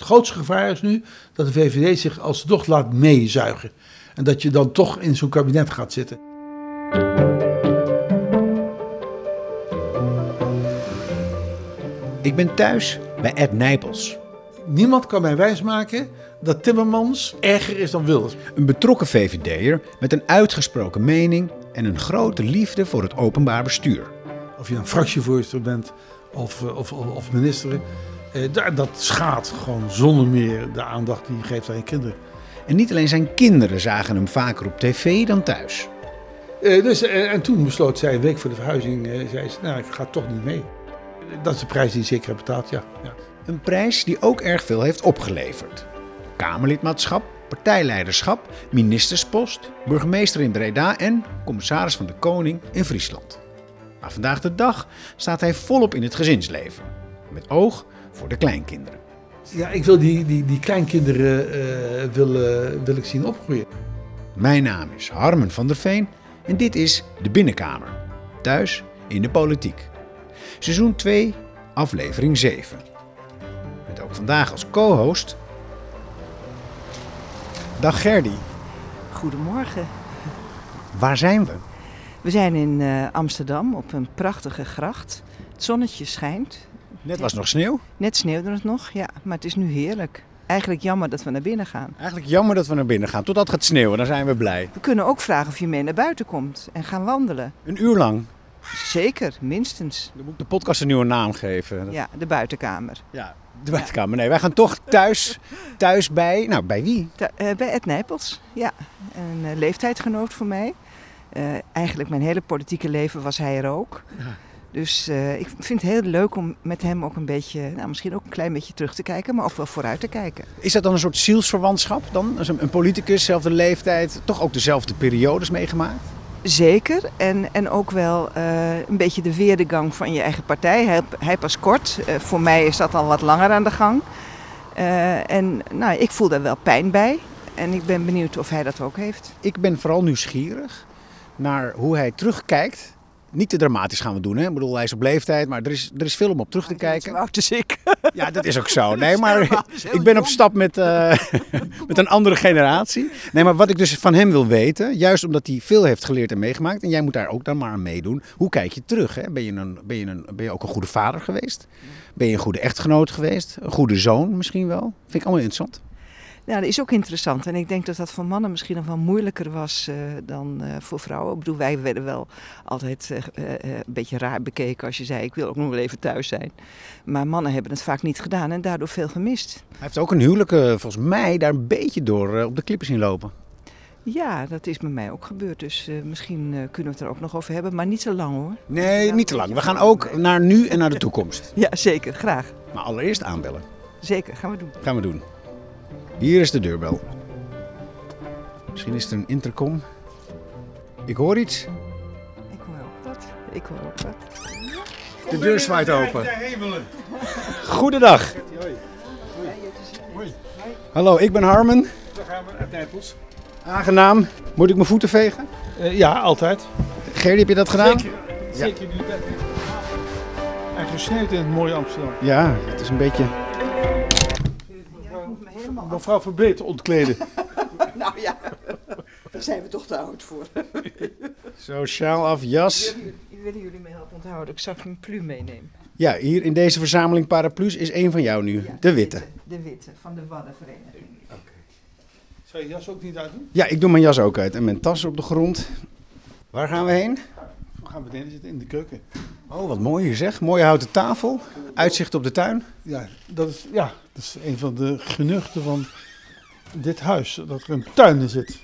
Het grootste gevaar is nu dat de VVD zich alsnog laat meezuigen. En dat je dan toch in zo'n kabinet gaat zitten. Ik ben thuis bij Ed Nijpels. Niemand kan mij wijsmaken dat Timmermans erger is dan Wilders. Een betrokken VVD'er met een uitgesproken mening en een grote liefde voor het openbaar bestuur. Of je een fractievoorzitter bent of, eh, of, of, of minister. Eh, dat schaadt gewoon zonder meer de aandacht die je geeft aan je kinderen. En niet alleen zijn kinderen zagen hem vaker op tv dan thuis. Eh, dus, eh, en toen besloot zij, een week voor de verhuizing, zei ze, nou, ik ga toch niet mee. Dat is de prijs die zeker heb betaald, ja. ja. Een prijs die ook erg veel heeft opgeleverd. Kamerlidmaatschap, partijleiderschap, ministerspost, burgemeester in Breda en commissaris van de Koning in Friesland. Maar vandaag de dag staat hij volop in het gezinsleven. Met oog voor de kleinkinderen. Ja, ik wil die, die, die kleinkinderen eh, wil, eh, wil ik zien opgroeien. Mijn naam is Harmen van der Veen en dit is De Binnenkamer. Thuis in de politiek. Seizoen 2, aflevering 7. Met ook vandaag als co-host... Dag Gerdy, Goedemorgen. waar zijn we? We zijn in eh, Amsterdam op een prachtige gracht. Het zonnetje schijnt. Net was nog sneeuw. Net sneeuwde het nog, ja, maar het is nu heerlijk. Eigenlijk jammer dat we naar binnen gaan. Eigenlijk jammer dat we naar binnen gaan. Totdat het gaat sneeuwen, dan zijn we blij. We kunnen ook vragen of je mee naar buiten komt en gaan wandelen. Een uur lang. Zeker, minstens. Dan moet ik de podcast een nieuwe naam geven. Ja, de buitenkamer. Ja, de buitenkamer. Nee, wij gaan toch thuis, thuis bij... Nou, bij wie? Eh, bij Ed Nijpels, ja. Een eh, leeftijdgenoot voor mij. Eh, eigenlijk mijn hele politieke leven was hij er ook. Dus eh, ik vind het heel leuk om met hem ook een beetje, nou, misschien ook een klein beetje terug te kijken, maar ook wel vooruit te kijken. Is dat dan een soort zielsverwantschap dan? Een, een politicus, dezelfde leeftijd, toch ook dezelfde periodes meegemaakt? Zeker. En, en ook wel eh, een beetje de weerdegang van je eigen partij. Hij, hij pas kort. Eh, voor mij is dat al wat langer aan de gang. En nou, ik voel daar wel pijn bij. En ik ben benieuwd of hij dat ook heeft. Ik ben vooral nieuwsgierig naar hoe hij terugkijkt. Niet te dramatisch gaan we doen, hè? Ik bedoel, hij is op leeftijd, maar er is, er is veel om op terug te kijken. Oud als ik. Ja, dat is ook zo. Nee, maar ik ben op stap met, eh, met een andere generatie. Nee, maar wat ik dus van hem wil weten, juist omdat hij veel heeft geleerd en meegemaakt, en jij moet daar ook dan maar aan meedoen. Hoe kijk je terug? Hè? Ben, je een, ben, je een, ben je ook een goede vader geweest? Ben je een goede echtgenoot geweest? Een goede zoon misschien wel? Vind ik allemaal interessant. Ja, dat is ook interessant. En ik denk dat dat voor mannen misschien nog wel moeilijker was eh, dan eh, voor vrouwen. Ik bedoel, wij werden wel altijd eh, een beetje raar bekeken als je zei... ik wil ook nog wel even thuis zijn. Maar mannen hebben het vaak niet gedaan en daardoor veel gemist. Hij heeft ook een huwelijk, volgens mij, daar een beetje door op de klippen zien lopen. Ja, dat is met mij ook gebeurd. Dus misschien kunnen we het er ook nog over hebben. Maar niet zo lang hoor. Nee, niet te lang. We gaan ook naar nu en naar de toekomst. Ja, zeker. Graag. Maar allereerst aanbellen. Zeker. Gaan we doen. Gaan we doen. Hier is de deurbel. Misschien is er een intercom. Ik hoor iets. Ik hoor ook wat. Ik hoor ook wat. De deur zwaait open. Goedendag. Hallo, ik ben Harmen. Dan gaan we uit Nijpels. Aangenaam. Moet ik mijn voeten vegen? Eh, ja, altijd. Gerdy, heb je dat gedaan? Zeker, zeker nu. En gesneeuwd in het mooie Amsterdam. Ja, het is een beetje... Mevrouw Verbeet ontkleden. Nou ja, daar zijn we toch te oud voor. Sociaal af, jas. Willen jullie me helpen onthouden? Ik zag een pluim meenemen. Ja, hier in deze verzameling paraplu's is één van jou nu. De witte. De witte van de Waddenvereniging. Zou je jas ook niet uitdoen? Ja, ik doe mijn jas ook uit en mijn tas op de grond. Waar gaan we heen? We gaan beneden zitten in de keuken. Oh, wat mooi zeg. Mooie houten tafel. Uitzicht op de tuin. Ja, dat is, ja, dat is een van de genuchten van dit huis. Dat er een tuin in zit.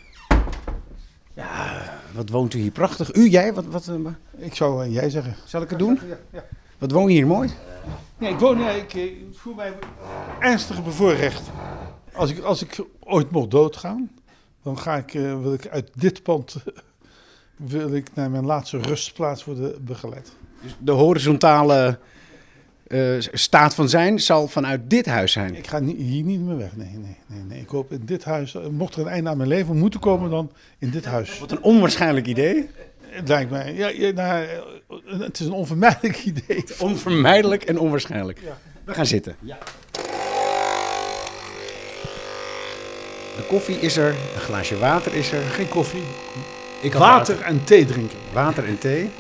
Wat woont u hier prachtig. U, jij? Wat, wat, eh, Ik zou jij zeggen. zal ik het doen? Ja, ja. Wat woon je hier mooi? Nee, ik woon, nee, ik, eh, ik voel mij ernstig bevoorrecht. Als ik, als ik ooit mocht doodgaan, dan ga ik, eh, wil ik uit dit pand wil ik naar mijn laatste rustplaats worden begeleid. Dus de horizontale eh, staat van zijn zal vanuit dit huis zijn. Ik ga hier niet meer weg. Nee, nee, nee, nee. Ik hoop in dit huis, eh, mocht er een einde aan mijn leven moeten komen, dan in dit huis. Wat een onwaarschijnlijk idee. Het lijkt mij, ja, ja, nou, eh, het is een onvermijdelijk idee. Onvermijdelijk en onwaarschijnlijk. Ja. We gaan zitten. De koffie is er, een glaasje water is er. Geen koffie. Ik had Water en thee drinken. Water en thee.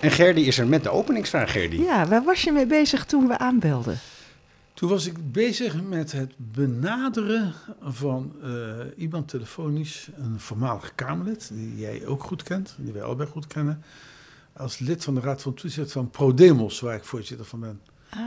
En Gerdy is er met de openingsvraag, Gerdy. Ja, waar was je mee bezig toen we aanbelden? Toen was ik bezig met het benaderen van eh, iemand telefonisch, een voormalig Kamerlid, die jij ook goed kent, die wij allebei goed kennen, als lid van de Raad van Toezicht van ProDemos, waar ik voorzitter van ben.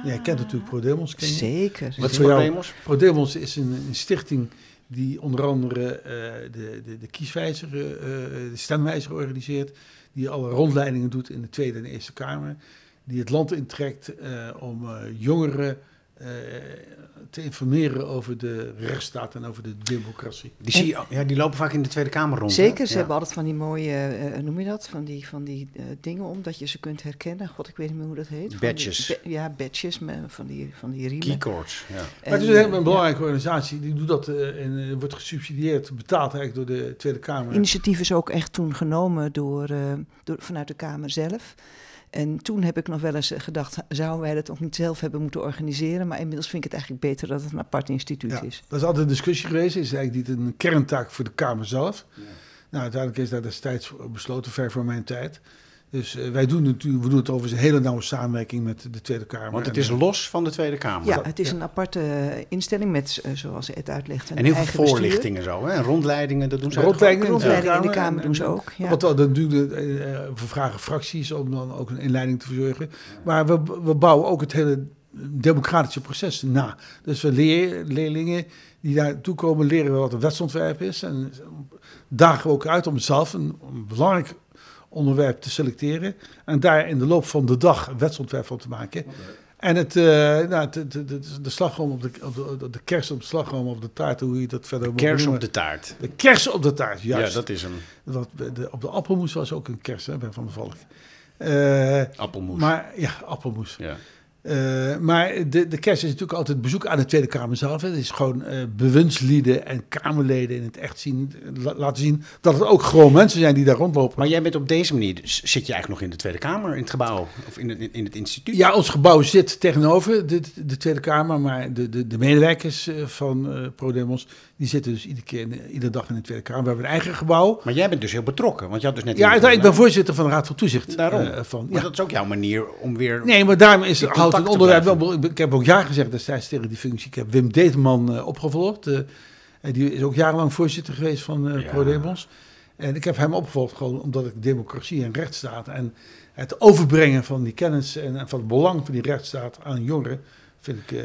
Jij kent natuurlijk ProDemos, ken je? Zeker. Wat is? Podemos? ProDemos is een, een stichting die onder andere eh, de, de, de kieswijzer, eh, eh, de stemwijzer organiseert, die alle rondleidingen doet in de Tweede en Eerste Kamer, die het land intrekt om jongeren eh, te informeren over de rechtsstaat en over de democratie. Die, zie je, ja, die lopen vaak in de Tweede Kamer rond. hè? Zeker, ze Ja. hebben altijd van die mooie, eh, hoe noem je dat, van die, van die eh, dingen om, dat je ze kunt herkennen. God, ik weet niet meer hoe dat heet. Die Badges. ba- ja, badges, met, van die, van die riemen. Keycords, ja. Maar het is En, een hele belangrijke organisatie, die doet dat en wordt gesubsidieerd, betaald eigenlijk door de Tweede Kamer. initiatief is ook echt toen genomen door, eh, door, vanuit de Kamer zelf. En toen heb ik nog wel eens eh, gedacht, zouden wij dat ook niet zelf hebben moeten organiseren? Maar inmiddels vind ik het eigenlijk beter dat het een apart instituut Ja, is. dat is altijd een discussie geweest. Is eigenlijk niet een kerntaak voor de Kamer zelf. Nou, uiteindelijk is daar destijds besloten, ver voor mijn tijd. Dus eh, wij doen natuurlijk, we doen het overigens een hele nauwe samenwerking met de Tweede Kamer. Want het is eh, los van de Tweede Kamer. Ja, het is ja. een aparte eh, instelling met, zoals Ed uitlegt, een En heel veel bestuur. voorlichtingen zo, hè? En rondleidingen, dat doen ze Rondleidingen in de Rondleiding in de Kamer. Kamer En- doen ze ook. Ja. Wat dan, doen we, we vragen fracties om dan ook een inleiding te verzorgen. Maar we, we bouwen ook het hele democratische proces na. Dus we leren leerlingen die daartoe komen, leren we wat een wetsontwerp is. En dagen we ook uit om zelf een, een belangrijk onderwerp te selecteren. En daar in de loop van de dag een wetsontwerp van te maken. En het, eh, nou, het- de, slagroom op de, op de, de kers op de slagroom op de taart, hoe je dat verder moet Kers op de taart. De kers op de taart, juist. Ja, dat is hem. Dat, de, op de appelmoes was ook een kers hè, bij Van der Valk. Eh, Appelmoes. maar ja, appelmoes. ja. Eh, maar de, de kerst is natuurlijk altijd bezoek aan de Tweede Kamer zelf. Het is gewoon bewindslieden en Kamerleden in het echt zien, la- laten zien dat het ook gewoon mensen zijn die daar rondlopen. Maar jij bent op deze manier, dus zit je eigenlijk nog in de Tweede Kamer, in het gebouw, of in het, in het instituut? Ja, ons gebouw zit tegenover de, de Tweede Kamer, maar de, de, de medewerkers eh, van ProDemos, die zitten dus iedere keer, in iedere dag in de Tweede Kamer. We hebben een eigen gebouw. Maar jij bent dus heel betrokken, want je had dus net... Ja, ik ben voorzitter van de Raad van Toezicht. Daarom. eh, van, Maar ja. dat is ook jouw manier om weer... Nee, maar daarom is, houdt het onderwerp wel. Ik heb ook ja gezegd destijds tegen die functie. Ik heb Wim Deetman eh, opgevolgd. en die is ook jarenlang voorzitter geweest van eh Ja. ProDemos. En ik heb hem opgevolgd gewoon omdat ik democratie en rechtsstaat en het overbrengen van die kennis en, en van het belang van die rechtsstaat aan jongeren vind ik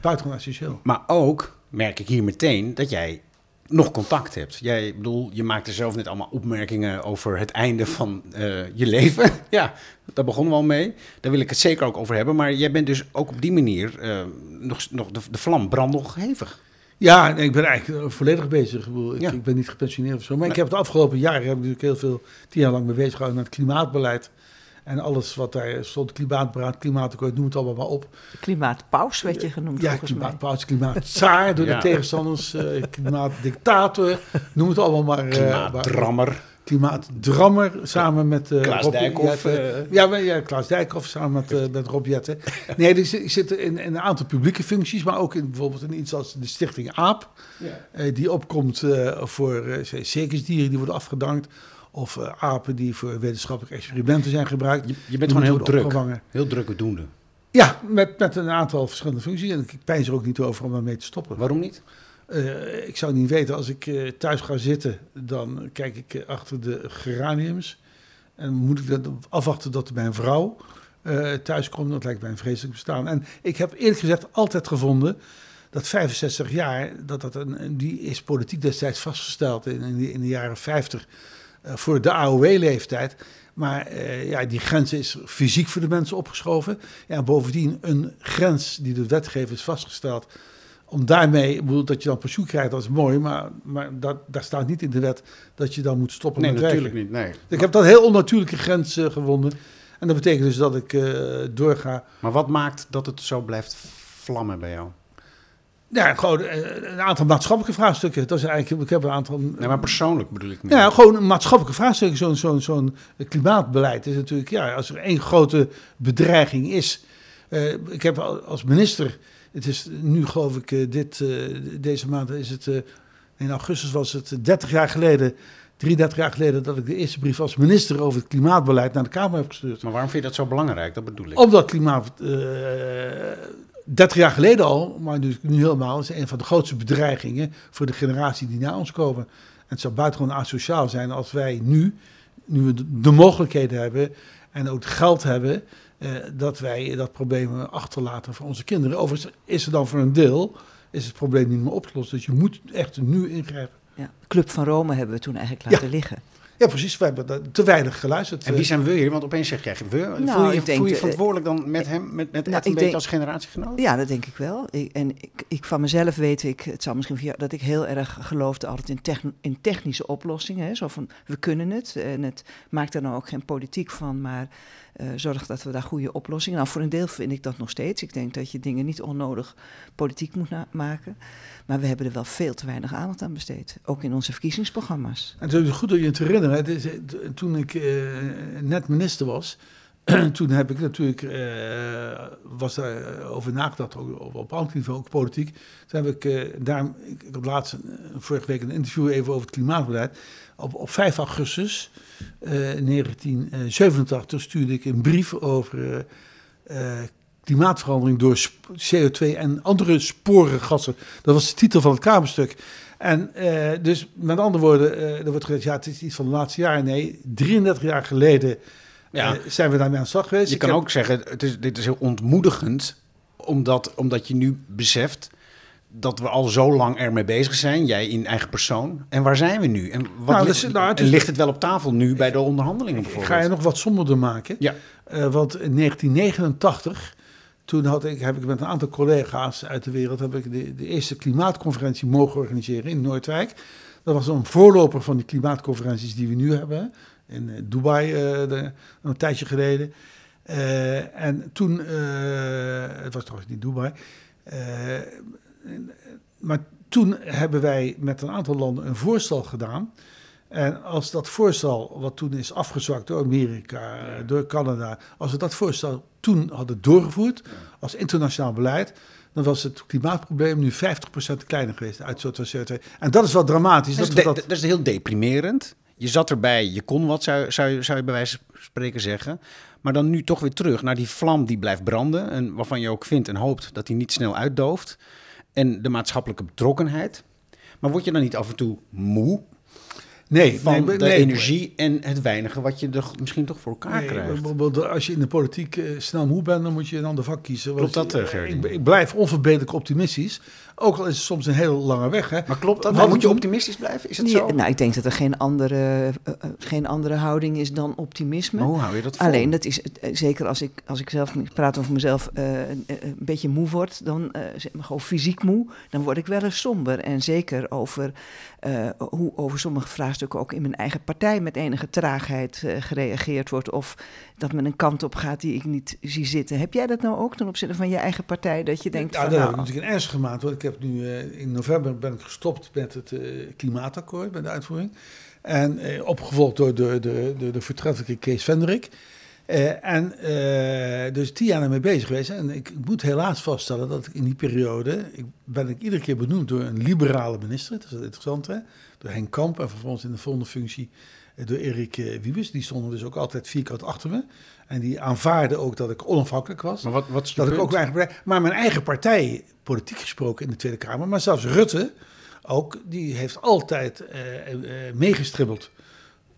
buitengewoon essentieel. Maar ook merk ik hier meteen dat jij nog contact hebt. Jij, ik bedoel, je maakte zelf net allemaal opmerkingen over het einde van eh, je leven. ja, daar begonnen we al mee. Daar wil ik het zeker ook over hebben. Maar jij bent dus ook op die manier eh, nog, nog de, de vlam brandt nog hevig. Ja, ik ben eigenlijk eh, volledig bezig. Ik, bedoel, ik, Ja. ik ben niet gepensioneerd of zo. Maar ik heb het afgelopen jaar heb ik natuurlijk heel veel, tien jaar lang mee bezig gehouden met het klimaatbeleid. En alles wat daar stond, klimaatberaad, klimaatakkoord, noem het allemaal maar op. De klimaatpaus werd je genoemd Ja, volgens mij. klimaatpaus, klimaatzaar door Ja. de tegenstanders, eh klimaatdictator, noem het allemaal maar. eh, maar- Klimaatdrammer. Klimaatdrammer samen met eh Klaas Rob Dijkhoff, eh. ja, maar, ja, Klaas Dijkhoff samen met, met Rob Jetten. Nee, dus ik zit in, in een aantal publieke functies, maar ook in bijvoorbeeld in iets als de Stichting AAP. eh, die opkomt eh, voor uh, circusdieren die worden afgedankt. Of eh, apen die voor wetenschappelijke experimenten zijn gebruikt. Je, bent gewoon heel druk. opgevangen. Heel drukke doende. Ja, met, met een aantal verschillende functies. En ik pijns er ook niet over om daarmee te stoppen. Waarom niet? Eh, ik zou niet weten, als ik eh, thuis ga zitten, dan kijk ik achter de geraniums. En moet ik dan afwachten dat mijn vrouw thuis komt. Dat lijkt mij een vreselijk bestaan. En ik heb eerlijk gezegd altijd gevonden dat 65 jaar, dat dat een, die is politiek destijds vastgesteld in, in, de, in de jaren 50 eh, voor de AOW-leeftijd. Maar eh, ja, die grens is fysiek voor de mensen opgeschoven. Ja, bovendien een grens die de wetgever is vastgesteld om daarmee, bedoel, dat je dan pensioen krijgt, dat is mooi, maar, maar dat, daar staat niet in de wet dat je dan moet stoppen Nee, met natuurlijk werken. niet. Nee. Ik heb dat heel onnatuurlijke grens eh, gevonden. En dat betekent dus dat ik eh, doorga. Maar wat maakt dat het zo blijft vlammen bij jou? Ja, gewoon eh, een aantal maatschappelijke vraagstukken. Dat is eigenlijk, ik heb een aantal. Nee, maar persoonlijk bedoel ik meer. Ja, gewoon een maatschappelijke vraagstuk. Zo'n zo'n zo'n klimaatbeleid is natuurlijk, ja, als er één grote bedreiging is. eh, ik heb al- als minister, het is nu geloof ik, eh, dit, deze maand is het In augustus was het 30 jaar geleden, 33 jaar geleden, dat ik de eerste brief als minister over het klimaatbeleid naar de Kamer heb gestuurd. Maar waarom vind je dat zo belangrijk? Dat bedoel ik. Omdat klimaat, uh, 30 jaar geleden al, maar nu, nu helemaal, is een van de grootste bedreigingen voor de generatie die na ons komen. En het zou buitengewoon asociaal zijn als wij nu, nu we de mogelijkheden hebben en ook het geld hebben, uh, dat wij dat probleem achterlaten voor onze kinderen. Overigens is er dan voor een deel is het probleem niet meer opgelost. Dus je moet echt nu ingrijpen. Ja. Club van Rome hebben we toen eigenlijk laten liggen. Ja, precies. We hebben te weinig geluisterd. En wie zijn we hier? Want opeens zeg jij we. Nou, voel, je, voel je verantwoordelijk dan met hem, met, met nou, een beetje als generatiegenoot? Ja, dat denk ik wel. Ik, en ik, ik, van mezelf weet ik, het zal misschien via, dat ik heel erg geloofde altijd in, techn, in technische oplossingen. Hè? Zo van, we kunnen het. En het maakt er nou ook geen politiek van, maar uh, zorg dat we daar goede oplossingen. Nou, voor een deel vind ik dat nog steeds. Ik denk dat je dingen niet onnodig politiek moet maken. Maar we hebben er wel veel te weinig aandacht aan besteed. Ook in onze verkiezingsprogramma's. En het is goed om je te herinneren. Toen ik uh, net minister was, toen heb ik natuurlijk, uh, was daar over nagedacht, ook op, op niveau, ook politiek. Toen heb ik uh, daar, ik, ik had laatst, vorige week een interview even over het klimaatbeleid. Op, op 5 augustus 1987 stuurde ik een brief over klimaatverandering door CO2 en andere sporengassen. Dat was de titel van het Kamerstuk. En uh, dus met andere woorden, uh, er wordt gezegd, ja, het is iets van de laatste jaren. Nee, 33 jaar geleden ja. uh, zijn we daarmee aan de slag geweest. Je kan ook zeggen, het is, dit is heel ontmoedigend, omdat, omdat je nu beseft dat we al zo lang ermee bezig zijn, jij in eigen persoon. En waar zijn we nu? En, wat nou, ligt, nou, het is, ligt het wel op tafel nu bij de onderhandelingen bijvoorbeeld? Ik ga je nog wat somberder maken. Ja. want in 1989 toen had ik, heb ik met een aantal collega's uit de wereld heb ik de, de eerste klimaatconferentie mogen organiseren in Noordwijk. Dat was een voorloper van die klimaatconferenties die we nu hebben. In eh, Dubai uh, de, een tijdje geleden. Uh, en toen, het was toch niet Dubai. maar toen hebben wij met een aantal landen een voorstel gedaan. En als dat voorstel, wat toen is afgezwakt door Amerika, door Canada, als we dat voorstel toen hadden doorgevoerd als internationaal beleid, dan was het klimaatprobleem nu 50% kleiner geweest, uitstoot van CO2. En dat is wel dramatisch. Dat, dat, dat, is heel deprimerend. Je zat erbij, je kon wat, zou, zou, zou je bij wijze van spreken zeggen. Maar dan nu toch weer terug naar die vlam die blijft branden. En waarvan je ook vindt en hoopt dat die niet snel uitdooft. En de maatschappelijke betrokkenheid. Maar word je dan niet af en toe moe? Nee, van nee, de energie en het weinige wat je er misschien toch voor elkaar krijgt. Bijvoorbeeld als je in de politiek uh, snel moe bent, dan moet je een ander vak kiezen. Klopt dat, uh, ik, ik, blijf onverbeterlijk optimistisch. Ook al is het soms een heel lange weg. Hè. Maar klopt dat? Maar moet je optimistisch blijven? Is het zo? Nou, ik denk dat er geen andere, uh, geen andere houding is dan optimisme. hoe hou je dat vol? Alleen, dat is, zeker als ik, als ik zelf praat over mezelf, een beetje moe word, dan zeg maar gewoon fysiek moe, dan word ik wel eens somber. En zeker over hoe over sommige vraagstukken ook in mijn eigen partij met enige traagheid gereageerd wordt. Of dat men een kant op gaat die ik niet zie zitten. Heb jij dat nou ook ten opzichte van je eigen partij? Dat je denkt. Ja, van, dat nou, heb ik natuurlijk een ernstig gemaakt. Heb nu uh, in november ben ik gestopt met het uh, klimaatakkoord, met de uitvoering. En uh, opgevolgd door de, de, de, de vertrekkelijke Kees Venderik. en dus tien jaar ermee bezig geweest. En ik moet helaas vaststellen dat ik in die periode. Ik, ben ik iedere keer benoemd door een liberale minister. Dat is interessant, hè? Door Henk Kamp en vervolgens in de volgende functie door Erik Wiebes. Die stonden dus ook altijd vierkant achter me. En die aanvaarden ook dat ik onafhankelijk was. Maar wat, wat is dat ik ook mijn eigen Maar mijn eigen partij, politiek gesproken in de Tweede Kamer, maar zelfs Rutte ook, die heeft altijd uh, uh, meegestribbeld.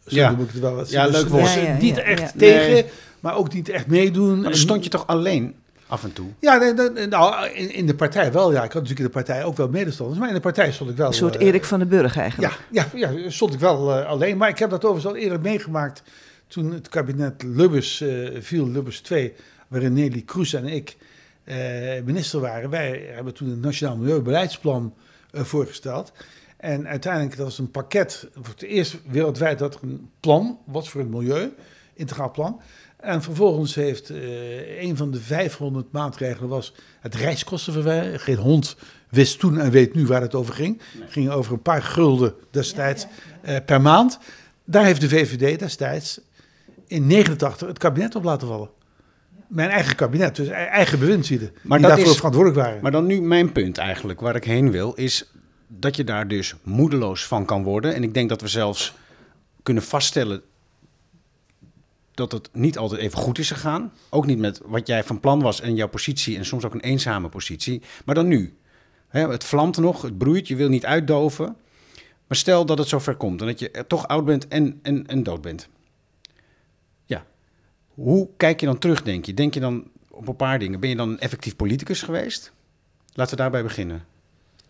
Zo ja, ik het wel. ja leuk woord. Ja, ja, niet echt tegen, nee. maar ook niet echt meedoen. Maar dan stond je toch alleen? Af en toe? Ja, nou, in, in de partij wel. Ja, ik had natuurlijk in de partij ook wel medestanders. Maar in de partij stond ik wel... Een soort Erik van den Burg eigenlijk. Ja, ja, ja stond ik wel uh, alleen. Maar ik heb dat overigens al eerder meegemaakt toen het kabinet Lubbers uh, viel, Lubbers 2, waarin Nelly Kroes en ik uh, minister waren. Wij hebben toen het Nationaal Milieubeleidsplan uh, voorgesteld. En uiteindelijk, dat was een pakket, voor het eerst wereldwijd dat er een plan was voor het milieu, integraal plan. En vervolgens heeft een van de 500 maatregelen was het reiskostenverwijder. Geen hond wist toen en weet nu waar het over ging. Het ging over een paar gulden destijds ja, ja. per maand. Daar heeft de VVD destijds in 89 het kabinet op laten vallen. Mijn eigen kabinet, dus eigen bewindslieden, maar die daarvoor is, verantwoordelijk waren. Maar dan nu mijn punt eigenlijk, waar ik heen wil, is dat je daar dus moedeloos van kan worden. En ik denk dat we zelfs kunnen vaststellen dat het niet altijd even goed is gegaan. Ook niet met wat jij van plan was en jouw positie en soms ook een eenzame positie. Maar dan nu. Hè, het vlamt nog, het broeit, je wil niet uitdoven. Maar stel dat het zover komt en dat je toch oud bent en, en, en dood bent. Hoe kijk je dan terug, denk je? Denk je dan op een paar dingen? Ben je dan effectief politicus geweest? Laten we daarbij beginnen.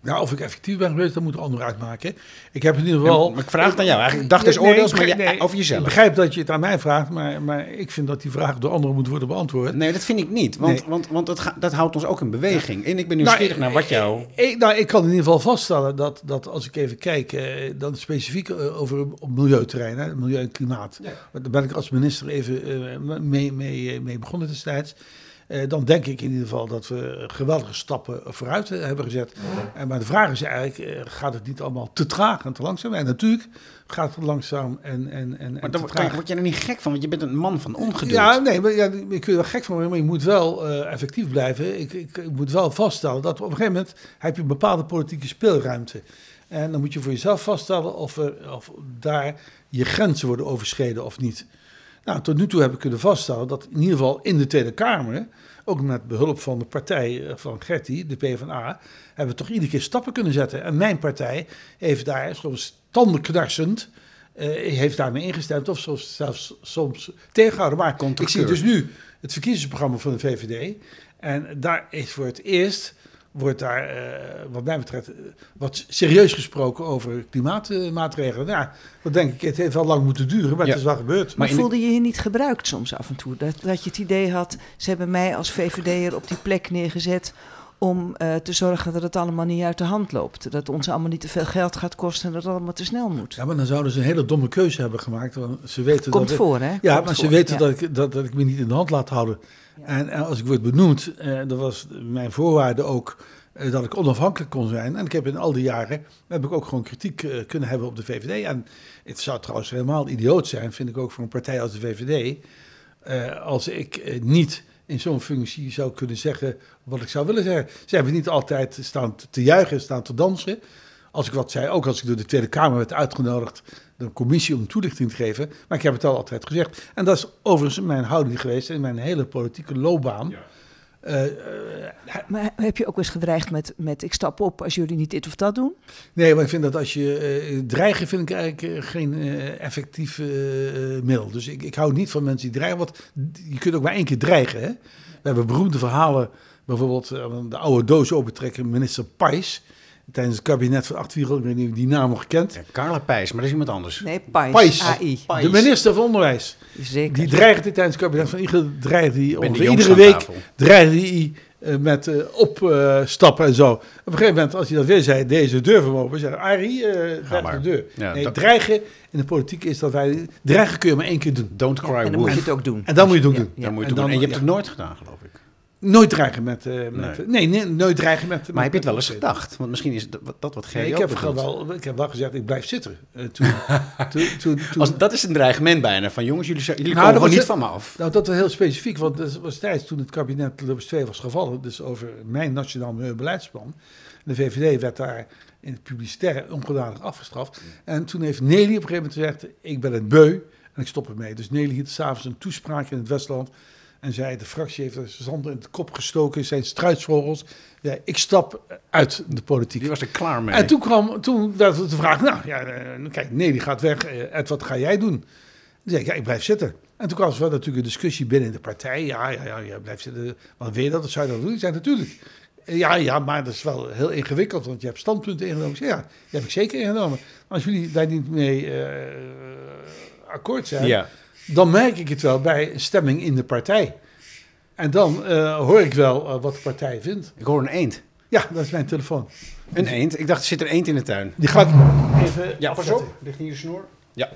Nou, of ik effectief ben geweest, dat moet een ander uitmaken. Ik heb in ieder geval... Ja, maar ik vraag het aan jou. Eigenlijk dacht is Nee, oordeels, ik maar begrijp- je- nee, over jezelf. Ik begrijp dat je het aan mij vraagt, maar, maar ik vind dat die vraag door anderen moet worden beantwoord. Nee, dat vind ik niet. Want, want, want dat, ga- dat houdt ons ook in beweging. En ik ben nieuwsgierig Nou, naar wat jou... Ik, nou, ik kan in ieder geval vaststellen dat, dat als ik even kijk, eh, dan specifiek eh, over op milieuterrein, hè, milieu en klimaat. Daar ben ik als minister even eh, mee, mee, eh, mee begonnen destijds. Eh, dan denk ik in ieder geval dat we geweldige stappen vooruit eh, hebben gezet. En, maar de vraag is eigenlijk, eh, gaat het niet allemaal te traag en te langzaam? En natuurlijk gaat het langzaam en, en, en, Maar en dan word, word je er niet gek van, want je bent een man van ongeduld. Ja, nee, maar ja, je kunt er wel gek van worden, maar je moet wel effectief blijven. Ik, ik, ik moet wel vaststellen dat op een gegeven moment heb je een bepaalde politieke speelruimte. En dan moet je voor jezelf vaststellen of, er, of daar je grenzen worden overschreden of niet. Nou, tot nu toe heb ik kunnen vaststellen dat in ieder geval in de Tweede Kamer, ook met behulp van de partij eh, van Gertie, de PvdA, hebben we toch iedere keer stappen kunnen zetten. En mijn partij heeft daar soms tandenknarsend eh, heeft daarmee ingestemd of soms, zelfs soms tegengehouden. Maar ik zie dus nu het verkiezingsprogramma van de VVD. En daar is voor het eerst, wordt daar eh, wat mij betreft eh, wat serieus gesproken over klimaatmaatregelen. Nou, dat denk ik, het heeft wel lang moeten duren, maar Ja. het is wel gebeurd. Maar Maar in de- voelde je je niet gebruikt soms af en toe? Dat, dat je het idee had, ze hebben mij als VVD'er op die plek neergezet om eh, te zorgen dat het allemaal niet uit de hand loopt. Dat ons allemaal niet te veel geld gaat kosten en dat het allemaal te snel moet. Ja, maar dan zouden ze een hele domme keuze hebben gemaakt. Want ze weten Komt dat ik- voor, hè? Ja, Komt maar ze weten ja. dat, ik, dat, dat ik me niet in de hand laat houden. En, als ik word benoemd, eh, dat was mijn voorwaarde ook eh, dat ik onafhankelijk kon zijn. En ik heb in al die jaren heb ik ook gewoon kritiek eh, kunnen hebben op de VVD. En het zou trouwens helemaal idioot zijn, vind ik ook voor een partij als de VVD, als ik niet in zo'n functie zou kunnen zeggen wat ik zou willen zeggen. Ze hebben niet altijd staan te juichen, staan te dansen. Als ik wat zei, ook als ik door de Tweede Kamer werd uitgenodigd, de commissie om toelichting te geven. Maar ik heb het al altijd gezegd. En dat is overigens mijn houding geweest in mijn hele politieke loopbaan. Eh, eh, Maar heb je ook eens gedreigd met, met ik stap op als jullie niet dit of dat doen? nee, maar ik vind dat als je eh, dreigen, vind ik eigenlijk geen effectief middel. Dus ik, ik hou niet van mensen die dreigen. Want je kunt ook maar één keer dreigen. Hè? We hebben beroemde verhalen, bijvoorbeeld de oude doos opentrekken, minister Pijs. Tijdens het kabinet van 8 ik weet niet of die naam nog kent. Ja, Carla Pijs, maar dat is iemand anders. Nee. Pijs. AI. Pijs. De minister van Onderwijs. Zeker. Die dreigde tijdens het kabinet van Ieder dreigde die ongeveer iedere week dreigde hij eh, met eh, opstappen en zo. Op een gegeven moment, als hij dat weer zei, deze deur van open, zei Arie, eh dreig maar. de deur. Ja, nee, dat- dreigen in de politiek is dat wij, dreigen kun je maar één keer doen. Don't cry en dan wolf. moet je het ook doen. En dan moet je het ook Ja, doen. ja. Dan moet je En doen. dan- En je hebt ja. het nooit gedaan, geloof ik. Nooit dreigen met... eh, met nee. nee, nooit dreigen met... Maar heb je het wel eens gedacht? Want misschien is dat, dat wat Gerry Nee, ik, heb bedoelt. wel, ik heb wel gezegd, ik blijf zitten. Eh, toen, toen, toen, toen, Als, dat is een dreigement bijna. Van jongens, jullie, jullie Nou, komen niet het- van me af. Nou, dat was heel specifiek, want dat was tijdens toen het kabinet Lubbers 2 was gevallen, dus over mijn nationaal milieubeleidsplan. De VVD werd daar in het publicitaire ongedanig afgestraft. En toen heeft Nelly op een gegeven moment gezegd, ik ben het beu en ik stop ermee. Dus Nelly hield s'avonds een toespraak in het Westland en zei, de fractie heeft er zand in het kop gestoken, zijn struisvogels. Ja, ik stap uit de politiek. Die was er klaar mee. En toen, kwam, toen werd de vraag, nou ja, eh, kijk, nee, die gaat weg. Eh, Ed, wat ga jij doen? Dan zei ik, ja, ik blijf zitten. En toen kwam er natuurlijk een discussie binnen de partij. Ja, ja, ja, jij blijft zitten. Wat wil je dat? Wat zou je dat doen? Ik zei, natuurlijk. Ja, ja, maar dat is wel heel ingewikkeld, want je hebt standpunten ingenomen. Zei, ja, die heb ik zeker ingenomen. Maar als jullie daar niet mee eh, akkoord zijn, ja. Dan merk ik het wel bij een stemming in de partij. En dan eh, hoor ik wel eh, wat de partij vindt. Ik hoor een eend. Ja, dat is mijn telefoon. Een eend? Ik dacht, er zit een eend in de tuin. Die gaat even Ja, pas afzetten. op. Ligt hier de snoer? Ja.